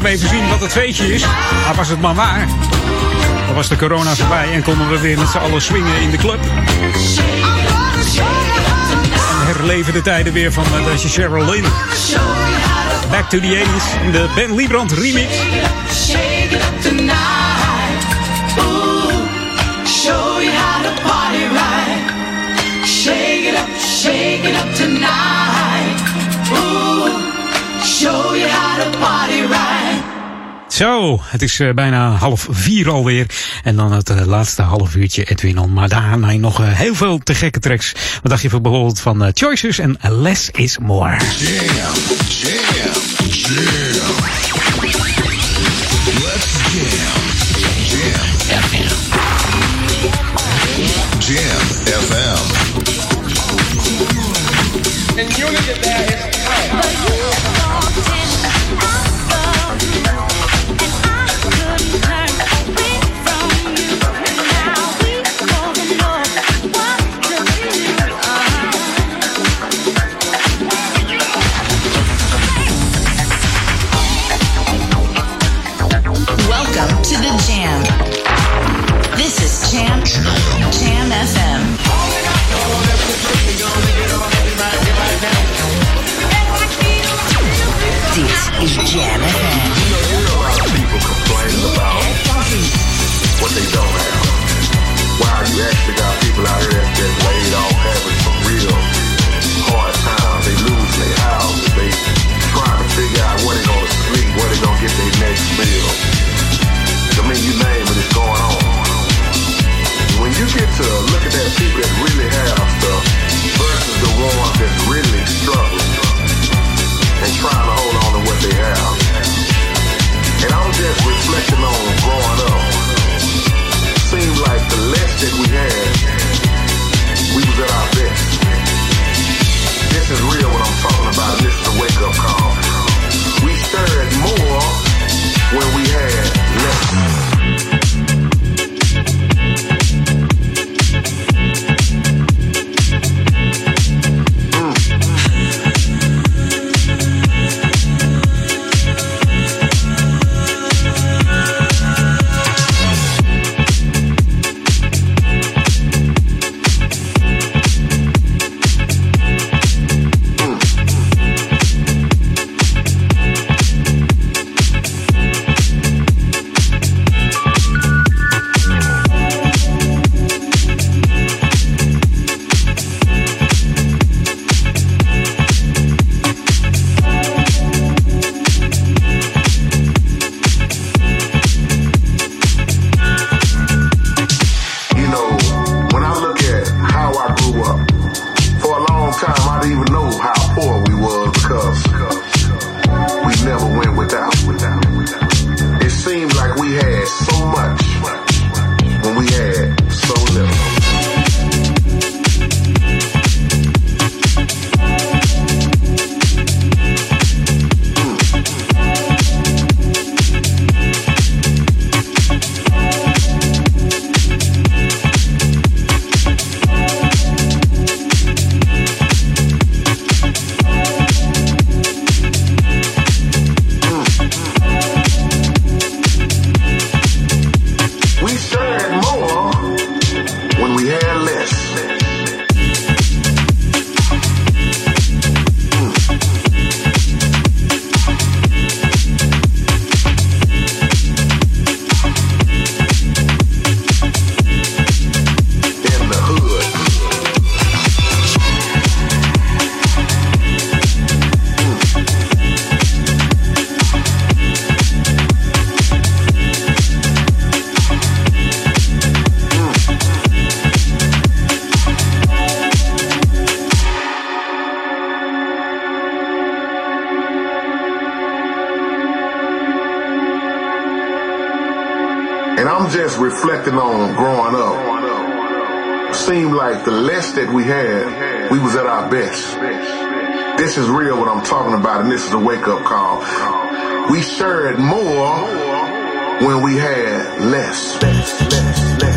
had me even zien wat het feestje is. Maar was het maar waar. Dan was de corona voorbij en konden we weer met z'n allen swingen in de club. En herleven de tijden weer van eh, Sheryl Cheryl Lynn. Back to the 80s in de Ben Liebrand remix. Zo, het is eh, bijna half vier alweer. En dan het eh, laatste half uurtje Edwin on. Maar daarna nog eh, heel veel te gekke tracks. Wat dacht je bijvoorbeeld van Choices en Less is More? Jam. that we had, we was at our best. This is real what I'm talking about, and this is a wake-up call. We shared more when we had less. less, less, less.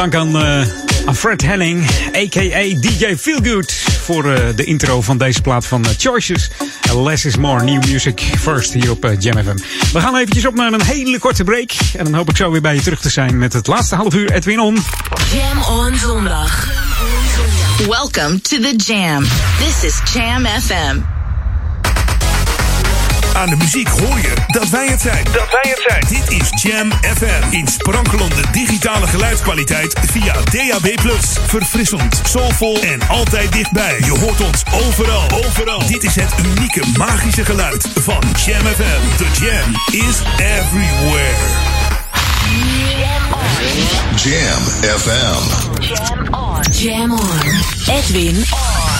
Dank aan, eh, aan Fred Henning, a.k.a. DJ Feelgood, voor eh, de intro van deze plaat van eh, Choices. Less is more, new music first hier op Jam FM. We gaan eventjes op naar een hele korte break. En dan hoop ik zo weer bij je terug te zijn met het laatste half uur Edwin On. Jam on zondag. Welcome to the Jam. This is Jam FM. Aan de muziek hoor je dat wij het zijn. Dat wij het zijn. Dit is Jam FM. In sprankelende digitale geluidskwaliteit via DAB+. Verfrissend, soulvol en altijd dichtbij. Je hoort ons overal. Overal. Dit is het unieke magische geluid van Jam FM. The Jam is everywhere. Jam FM. Jam on. Jam on. Edwin on.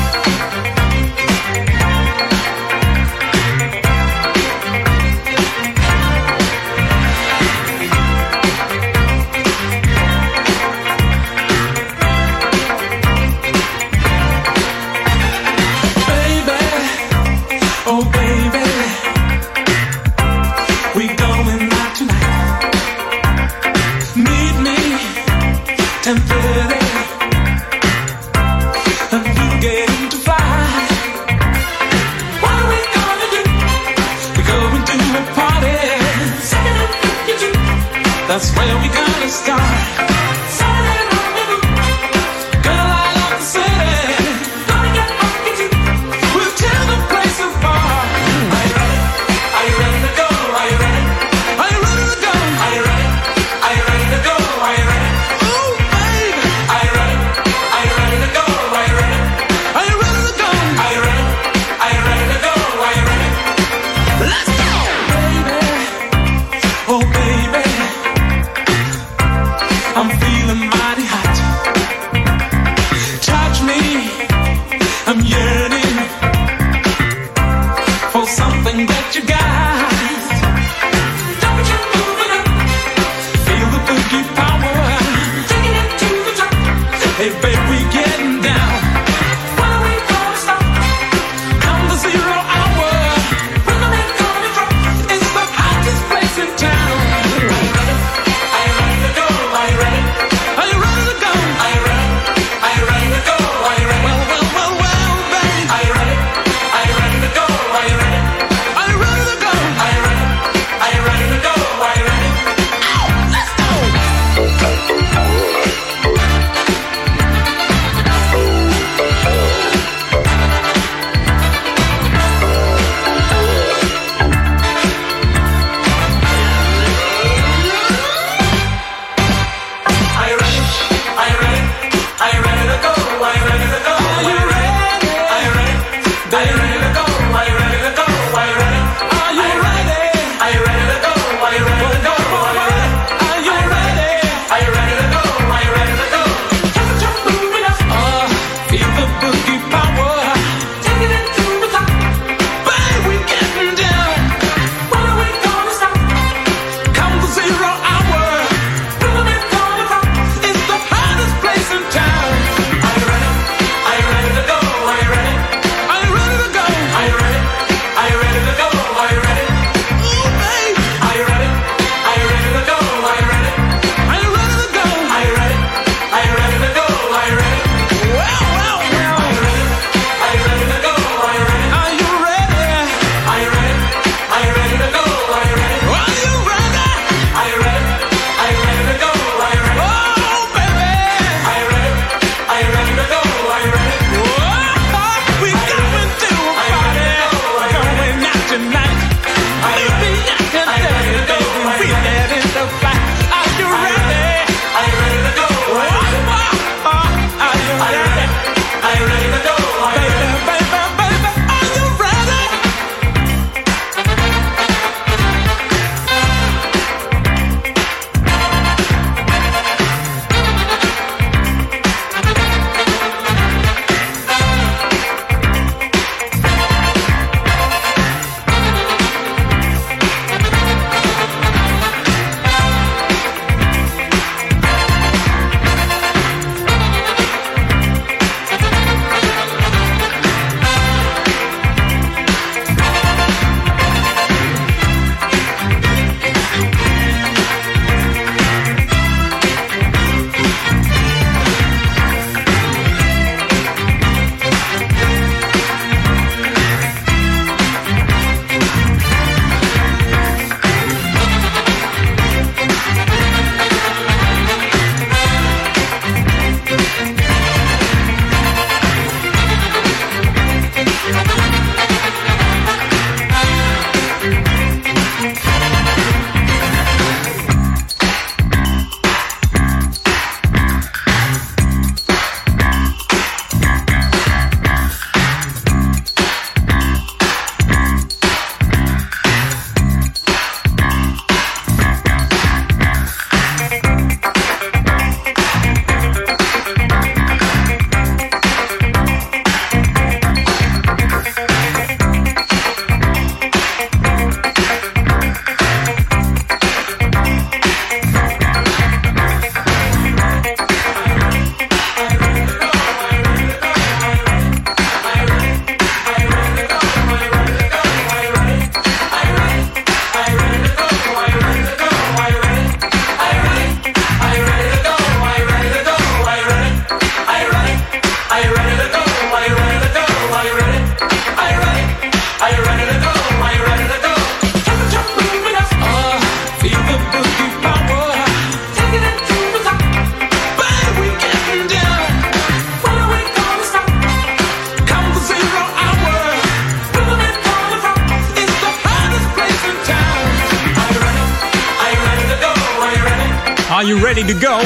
Go?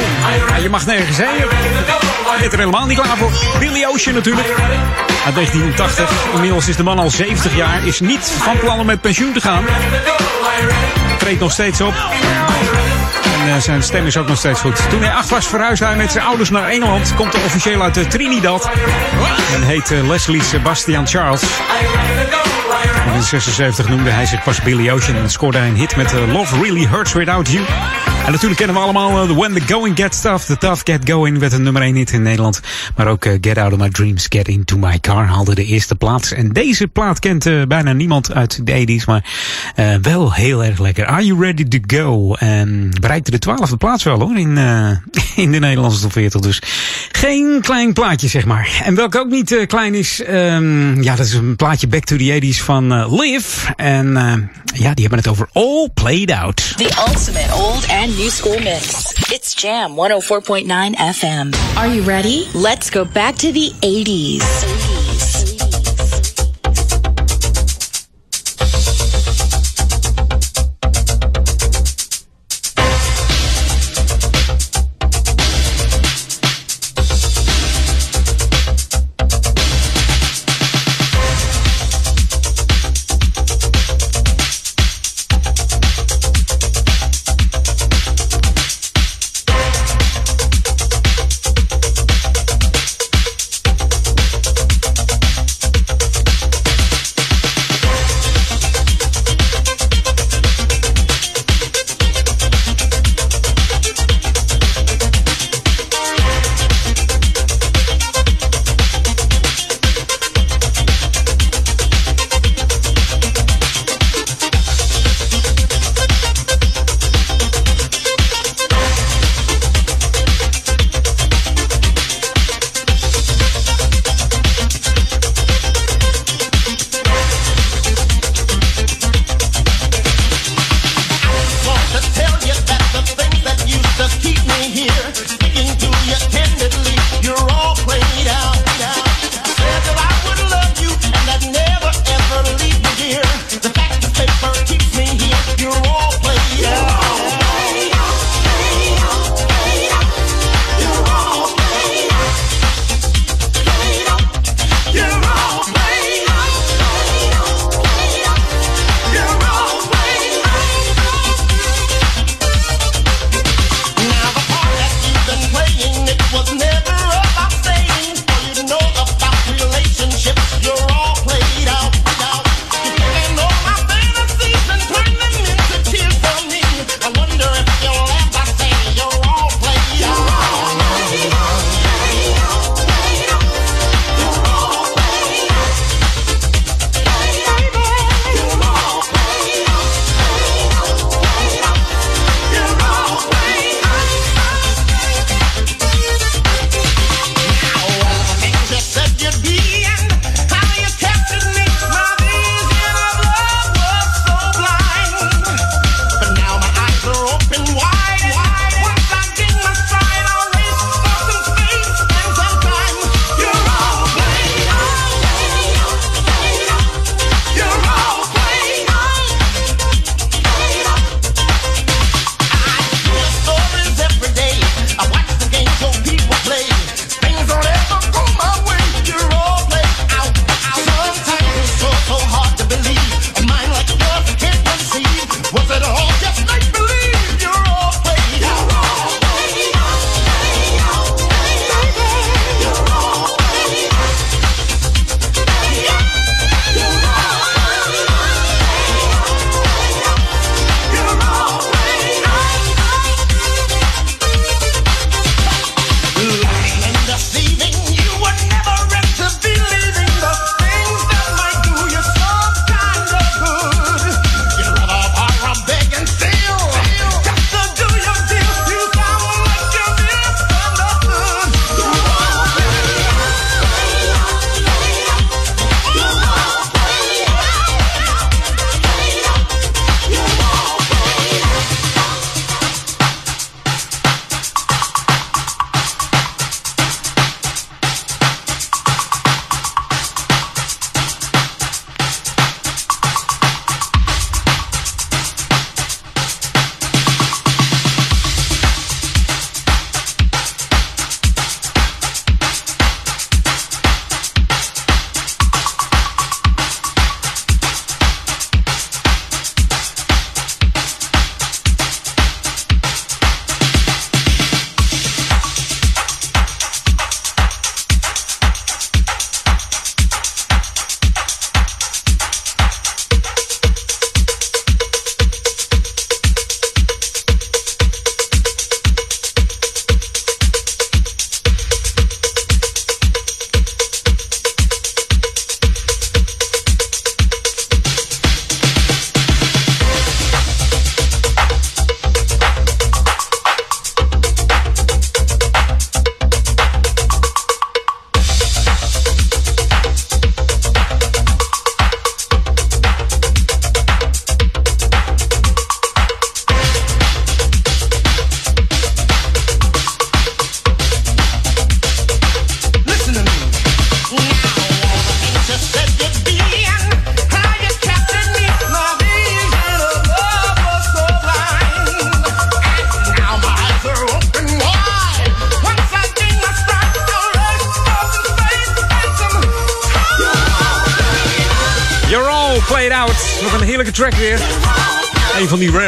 Je mag nergens heen. Je er helemaal niet klaar voor. Billy Ocean natuurlijk. Uit 1980. Inmiddels is de man al 70 jaar. Is niet van plan om met pensioen te gaan. Treedt nog steeds op. En uh, zijn stem is ook nog steeds goed. Toen hij acht was, verhuisde hij met zijn ouders naar Engeland. Komt er officieel uit Trinidad. En heet uh, Leslie Sebastian Charles. In 76 noemde hij zich pas Billy Ocean en scoorde hij een hit met Love Really Hurts Without You. En natuurlijk kennen we allemaal uh, When the Going Gets Tough, The Tough Get Going werd een nummer 1 hit in Nederland. Maar ook uh, Get Out of My Dreams, Get Into My Car haalde de eerste plaats. En deze plaat kent uh, bijna niemand uit de 80s, maar wel heel erg lekker. Are You Ready to Go? En bereikte de twaalfde plaats wel hoor, in, in de Nederlandse top 40. Dus geen klein plaatje zeg maar. En welke ook niet klein is, um, ja dat is een plaatje Back to the 80s van Liv. En ja, die hebben het over All Played Out. The ultimate old and new school mix. It's Jam 104.9 FM. Are you ready? Let's go back to the 80s. 80s.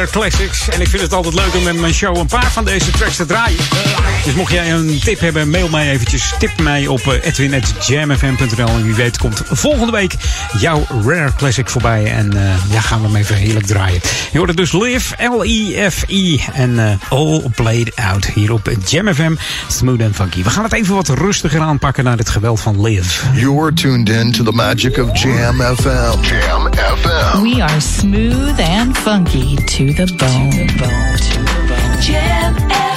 Classics. En ik vind het altijd leuk om in mijn show een paar van deze tracks te draaien. Dus mocht jij een tip hebben, mail mij eventjes. Tip mij op eh, edwin.jamfm.nl. En wie weet komt volgende week jouw rare classic voorbij. En uh, ja, gaan we hem even heerlijk draaien. Je hoort het dus Live, L-I-F-I. En uh, All Played Out hier op Jam FM. Smooth and funky. We gaan het even wat rustiger aanpakken naar het geweld van Live. You're tuned in to the magic of Jam FM. Jam FM. We are smooth and funky to the bone. To the bone. To the bone. Jam I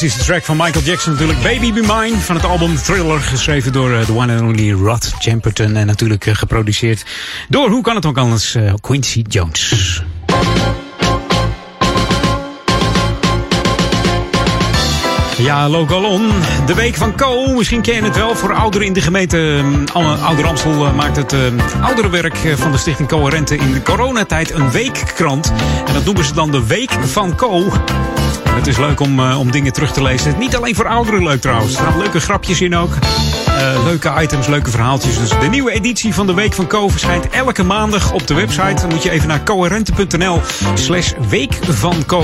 fantastische track van Michael Jackson natuurlijk. Baby Be Mine van het album Thriller. Geschreven door eh, the one and only Rod Champerton. En natuurlijk eh, geproduceerd door, hoe kan het ook anders, eh, Quincy Jones. Ja, Lokalon. De week van Co. Misschien ken je het wel. Voor ouderen in de gemeente Ouder Amstel maakt het ouderenwerk van de Stichting Coherente in de coronatijd een weekkrant. En dat noemen ze dan de Week van Co. Het is leuk om, uh, om dingen terug te lezen. Niet alleen voor ouderen leuk trouwens. Er staan leuke grapjes in ook. Uh, leuke items, leuke verhaaltjes. Dus de nieuwe editie van de Week van Co verschijnt elke maandag op de website. Dan moet je even naar coherente.nl slash Week van Co.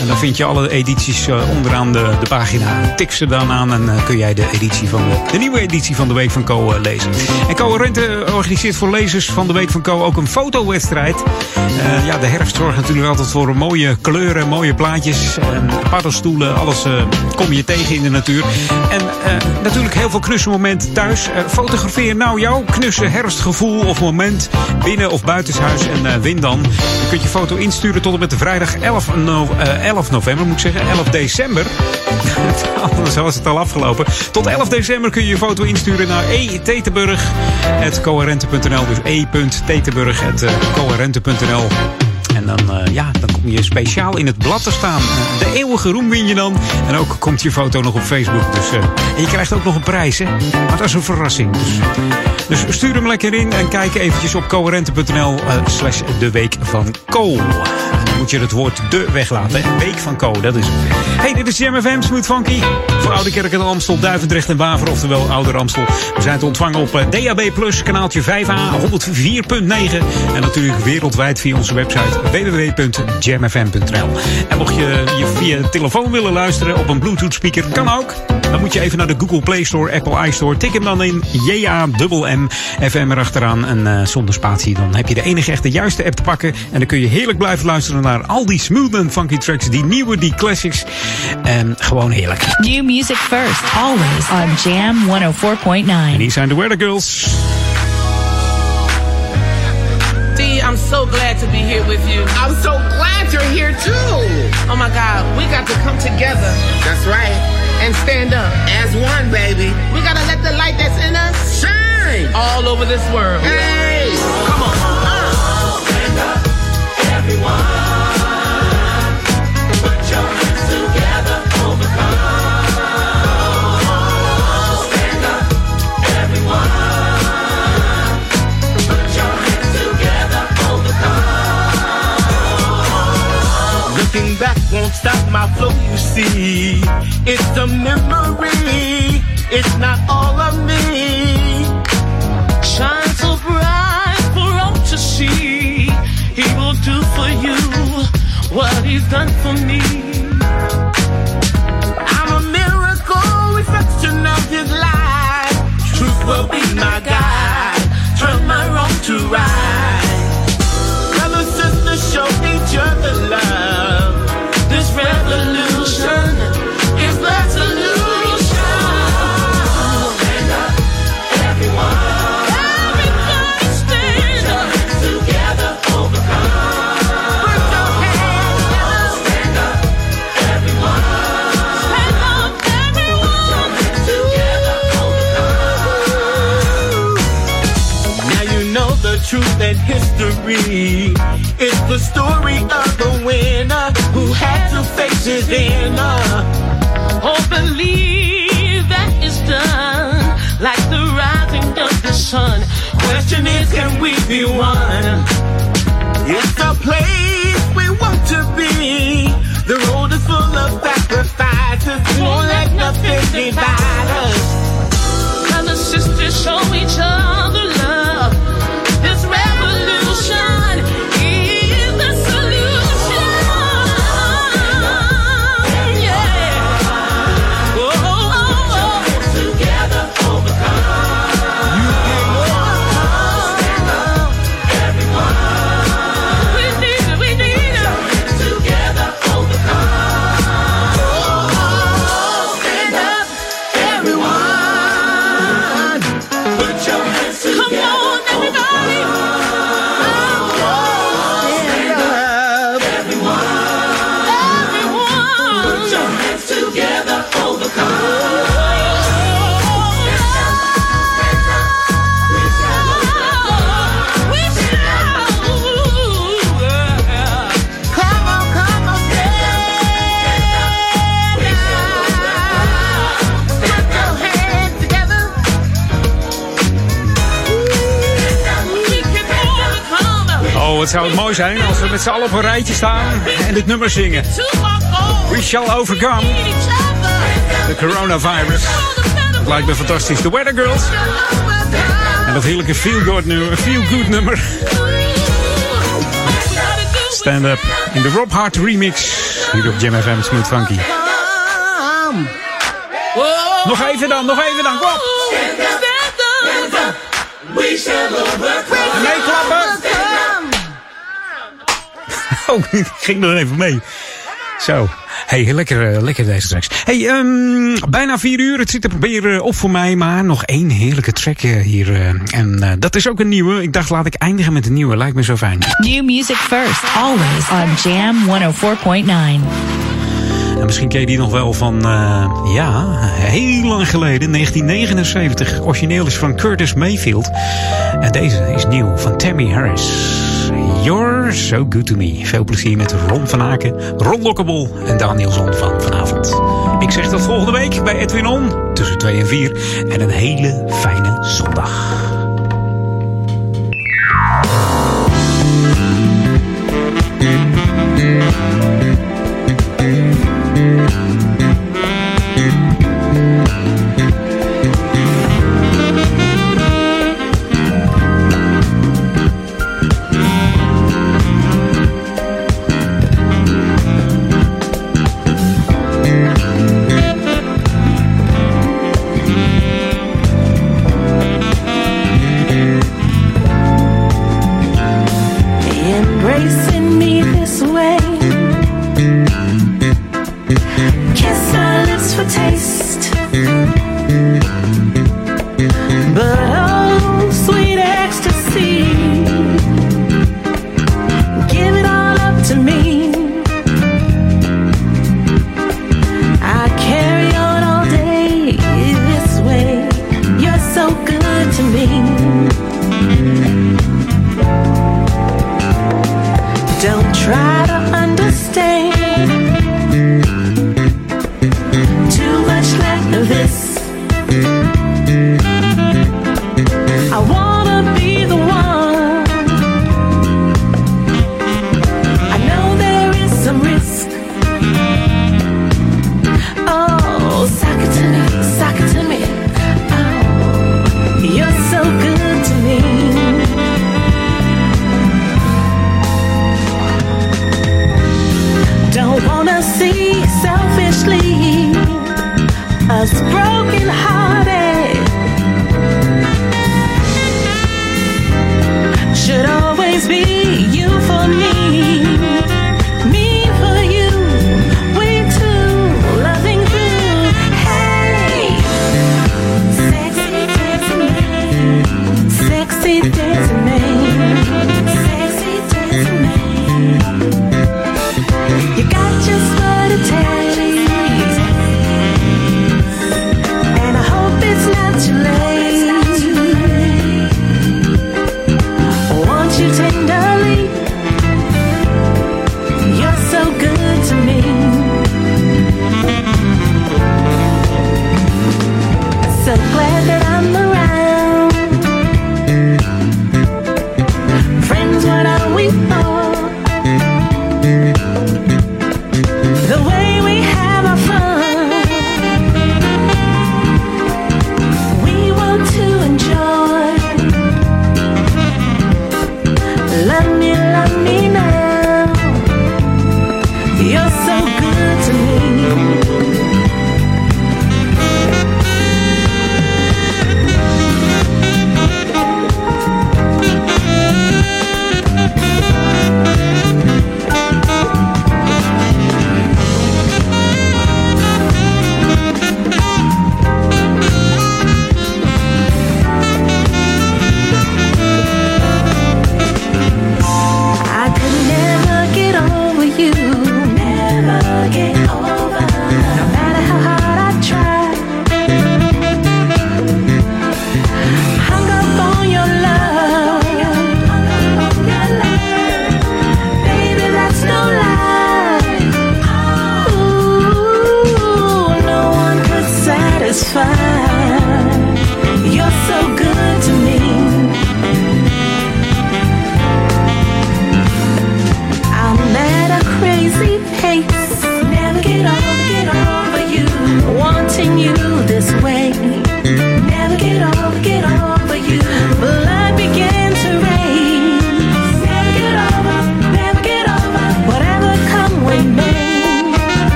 En dan vind je alle edities uh, onderaan de, de pagina. Tik ze dan aan en kun jij de, editie van de, nieuwe editie van de Week van Co lezen. En Coherente organiseert voor lezers van de Week van Co ook een fotowedstrijd. ja, de herfst zorgt natuurlijk altijd voor mooie kleuren, mooie plaatjes paddenstoelen, alles uh, kom je tegen in de natuur. En uh, natuurlijk heel veel knusse momenten thuis. Uh, fotografeer nou jouw knusse herfstgevoel of moment binnen of buitenshuis en win dan. Je kunt je foto insturen tot en met vrijdag 11, no 11 november, moet ik zeggen, 11 december. Anders was het al afgelopen. Tot 11 december kun je je foto insturen naar e-tetenburg.coherente.nl. Dus e.tetenburg.coherente.nl. Dan, uh, ja, dan kom je speciaal in het blad te staan. Uh, de eeuwige roem win je dan. En ook komt je foto nog op Facebook. Dus, uh, en je krijgt ook nog een prijs, hè. Maar dat is een verrassing. Dus, dus stuur hem lekker in en kijk eventjes op coherente.nl slash de week van Co. Dan moet je het woord de weglaten. Week van Co, dat is het. Hey, dit is Jam FM, Smooth Funky. Voor Oude Kerk en Amstel, Duivendrecht en Waver, oftewel Ouder Amstel. We zijn te ontvangen op DAB+, kanaaltje 5A, 104.9. En natuurlijk wereldwijd via onze website www.jamfm.nl. En mocht je, je via telefoon willen luisteren op een Bluetooth speaker, kan ook. Dan moet je even naar de Google Play Store, Apple iStore. Tik hem dan in J-A-M-M FM erachteraan en uh, zonder spatie. Dan heb je de enige echte juiste app te pakken. En dan kun je heerlijk blijven luisteren naar al die smooth en funky tracks. Die nieuwe, die classics. En gewoon heerlijk. New music first, always on Jam 104.9. En hier zijn de Weather Girls. I'm so glad to be here with you. I'm so glad you're here too. Oh my God, we got to come together. That's right. And stand up. As one, baby. We gotta let the light that's in us shine all over this world. Hey, come on. Uh. Stand up, everyone. Won't stop my flow, you see. It's a memory, it's not all of me. Shine so bright for all to see. He will do for you what he's done for me. History. It's the story of the winner who had to face his inner. Oh, believe that is done like the rising of the sun. Question is, can we be one? It's the place we want to be. The road is full of sacrifices. Won't let nothing divide us. Brothers, sisters, show each other zou het mooi zijn als we met z'n allen op een rijtje staan en dit nummer zingen. We shall overcome the coronavirus. Dat lijkt me fantastisch. The Weather Girls. En dat heerlijke feel-good nummer. Feel-good nummer. Stand Up in de Rob Hart remix. Hier op Jam FM Smooth Funky. Nog even dan, nog even dan. Kom op. We shall overcome. Meeklappen. Ik ging er even mee. Zo. Hey, lekker, eh, lekker deze tracks. Hey, ehm, bijna vier uur. Het zit er weer eh, op voor mij. Maar nog één heerlijke track eh, hier. en dat is ook een nieuwe. Ik dacht, laat ik eindigen met een nieuwe. Lijkt me zo fijn. New music first, always on Jam 104.9. En misschien ken je die nog wel van, ja, heel lang geleden, 1979. Origineel is van Curtis Mayfield. En deze is nieuw van Tammy Harris. You're so good to me. Veel plezier met Ron van Aken, Ron Lokkebol en Daniel Zon van vanavond. Ik zeg tot volgende week bij Edwin On tussen 2 en 4. En een hele fijne zondag.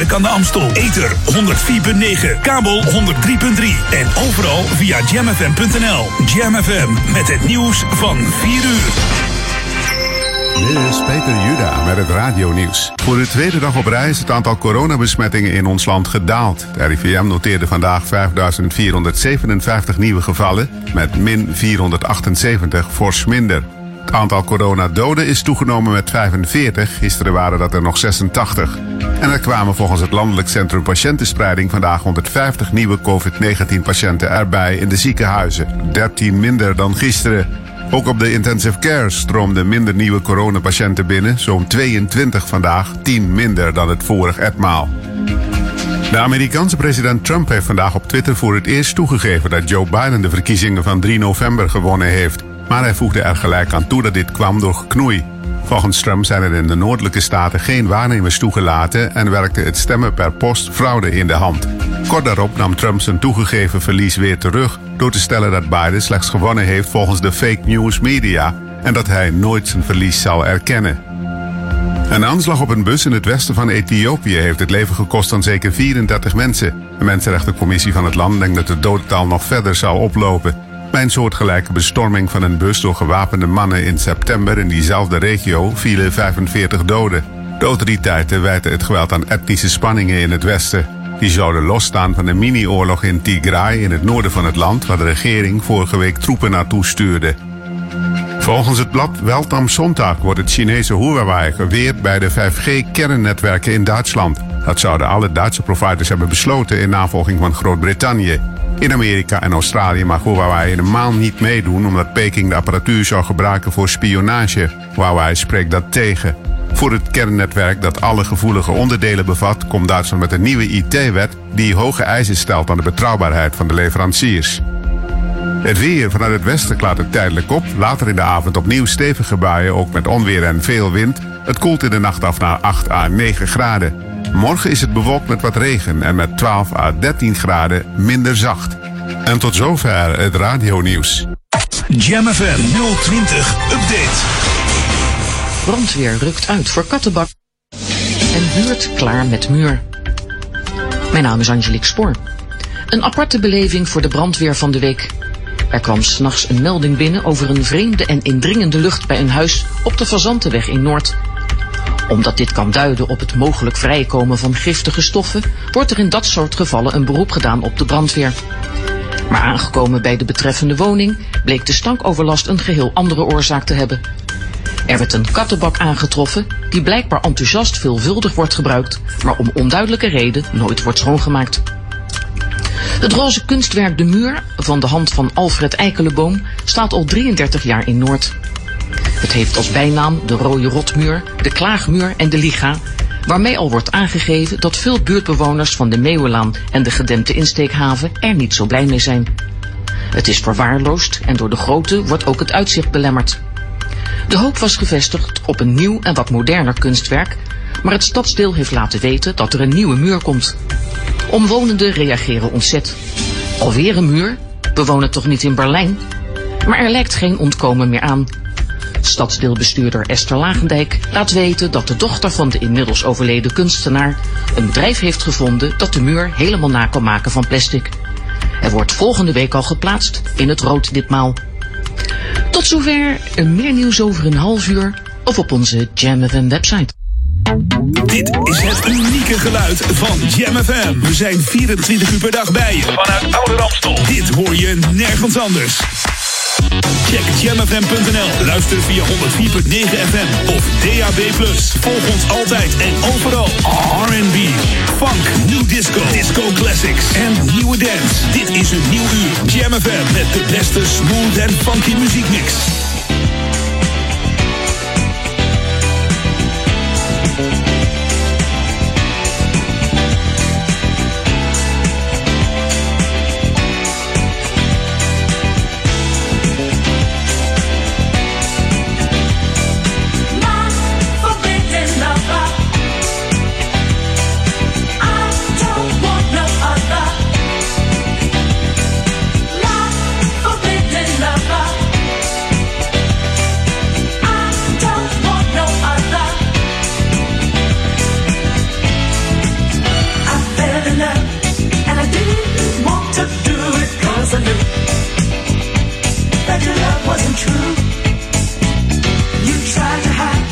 Kerk aan de Amstel. Ether 104.9, kabel 103.3 en overal via jamfm.nl. Jam FM met het nieuws van 4 uur. Dit is Peter Juda met het radionieuws. Voor de tweede dag op rij is het aantal coronabesmettingen in ons land gedaald. De RIVM noteerde vandaag 5.457 nieuwe gevallen, met min 478 fors minder. Het aantal coronadoden is toegenomen met 45, gisteren waren dat er nog 86. En er kwamen volgens het Landelijk Centrum Patiëntenspreiding vandaag 150 nieuwe COVID-19-patiënten erbij in de ziekenhuizen. 13 minder dan gisteren. Ook op de intensive care stroomden minder nieuwe coronapatiënten binnen, zo'n 22 vandaag, 10 minder dan het vorig etmaal. De Amerikaanse president Trump heeft vandaag op Twitter voor het eerst toegegeven dat Joe Biden de verkiezingen van 3 november gewonnen heeft. Maar hij voegde er gelijk aan toe dat dit kwam door geknoei. Volgens Trump zijn er in de noordelijke staten geen waarnemers toegelaten en werkte het stemmen per post fraude in de hand. Kort daarop nam Trump zijn toegegeven verlies weer terug door te stellen dat Biden slechts gewonnen heeft volgens de fake news media en dat hij nooit zijn verlies zal erkennen. Een aanslag op een bus in het westen van Ethiopië heeft het leven gekost aan zeker 34 mensen. De Mensenrechtencommissie van het land denkt dat het dodental nog verder zal oplopen. Bij een soortgelijke bestorming van een bus door gewapende mannen in september in diezelfde regio vielen 45 doden. De autoriteiten wijten het geweld aan etnische spanningen in het westen. Die zouden losstaan van de mini-oorlog in Tigray in het noorden van het land, waar de regering vorige week troepen naartoe stuurde. Volgens het blad Welt am Sonntag wordt het Chinese Huawei geweerd bij de 5G-kernnetwerken in Duitsland. Dat zouden alle Duitse providers hebben besloten in navolging van Groot-Brittannië. In Amerika en Australië mag Huawei helemaal niet meedoen omdat Peking de apparatuur zou gebruiken voor spionage. Huawei spreekt dat tegen. Voor het kernnetwerk dat alle gevoelige onderdelen bevat, komt Duitsland met een nieuwe IT-wet die hoge eisen stelt aan de betrouwbaarheid van de leveranciers. Het weer vanuit het westen klaart het tijdelijk op. Later in de avond opnieuw stevige buien, ook met onweer en veel wind. Het koelt in de nacht af naar 8 à 9 graden. Morgen is het bewolkt met wat regen en met 12 à 13 graden minder zacht. En tot zover het radionieuws. Jam FM 020 Update. Brandweer rukt uit voor kattenbak. En buurt klaar met muur. Mijn naam is Angelique Spoor. Een aparte beleving voor de brandweer van de week. Er kwam s'nachts een melding binnen over een vreemde en indringende lucht bij een huis op de Fazantenweg in Noord. Omdat dit kan duiden op het mogelijk vrijkomen van giftige stoffen, wordt er in dat soort gevallen een beroep gedaan op de brandweer. Maar aangekomen bij de betreffende woning bleek de stankoverlast een geheel andere oorzaak te hebben. Er werd een kattenbak aangetroffen die blijkbaar enthousiast veelvuldig wordt gebruikt, maar om onduidelijke reden nooit wordt schoongemaakt. Het roze kunstwerk De Muur van de hand van Alfred Eikeleboom staat al 33 jaar in Noord. Het heeft als bijnaam de rode rotmuur, de klaagmuur en de liga, waarmee al wordt aangegeven dat veel buurtbewoners van de Meeuwenlaan en de gedempte insteekhaven er niet zo blij mee zijn. Het is verwaarloosd en door de grootte wordt ook het uitzicht belemmerd. De hoop was gevestigd op een nieuw en wat moderner kunstwerk, maar het stadsdeel heeft laten weten dat er een nieuwe muur komt. Omwonenden reageren ontzet. Alweer een muur? We wonen toch niet in Berlijn? Maar er lijkt geen ontkomen meer aan. Stadsdeelbestuurder Esther Lagendijk laat weten dat de dochter van de inmiddels overleden kunstenaar een bedrijf heeft gevonden dat de muur helemaal na kan maken van plastic. Er wordt volgende week al geplaatst in het rood ditmaal. Tot zover meer nieuws over een half uur of op onze Jam FM website. Dit is het unieke geluid van Jam FM. We zijn 24 uur per dag bij je. Vanuit Oude Ramstel. Dit hoor je nergens anders. Check jamfm.nl. Luister via 104.9 FM of DAB+. Volg ons altijd en overal. R&B, funk, new disco, disco classics en nieuwe dance. Dit is een nieuw uur. Jam FM met de beste smooth en funky muziekmix. wasn't true. You tried to hide.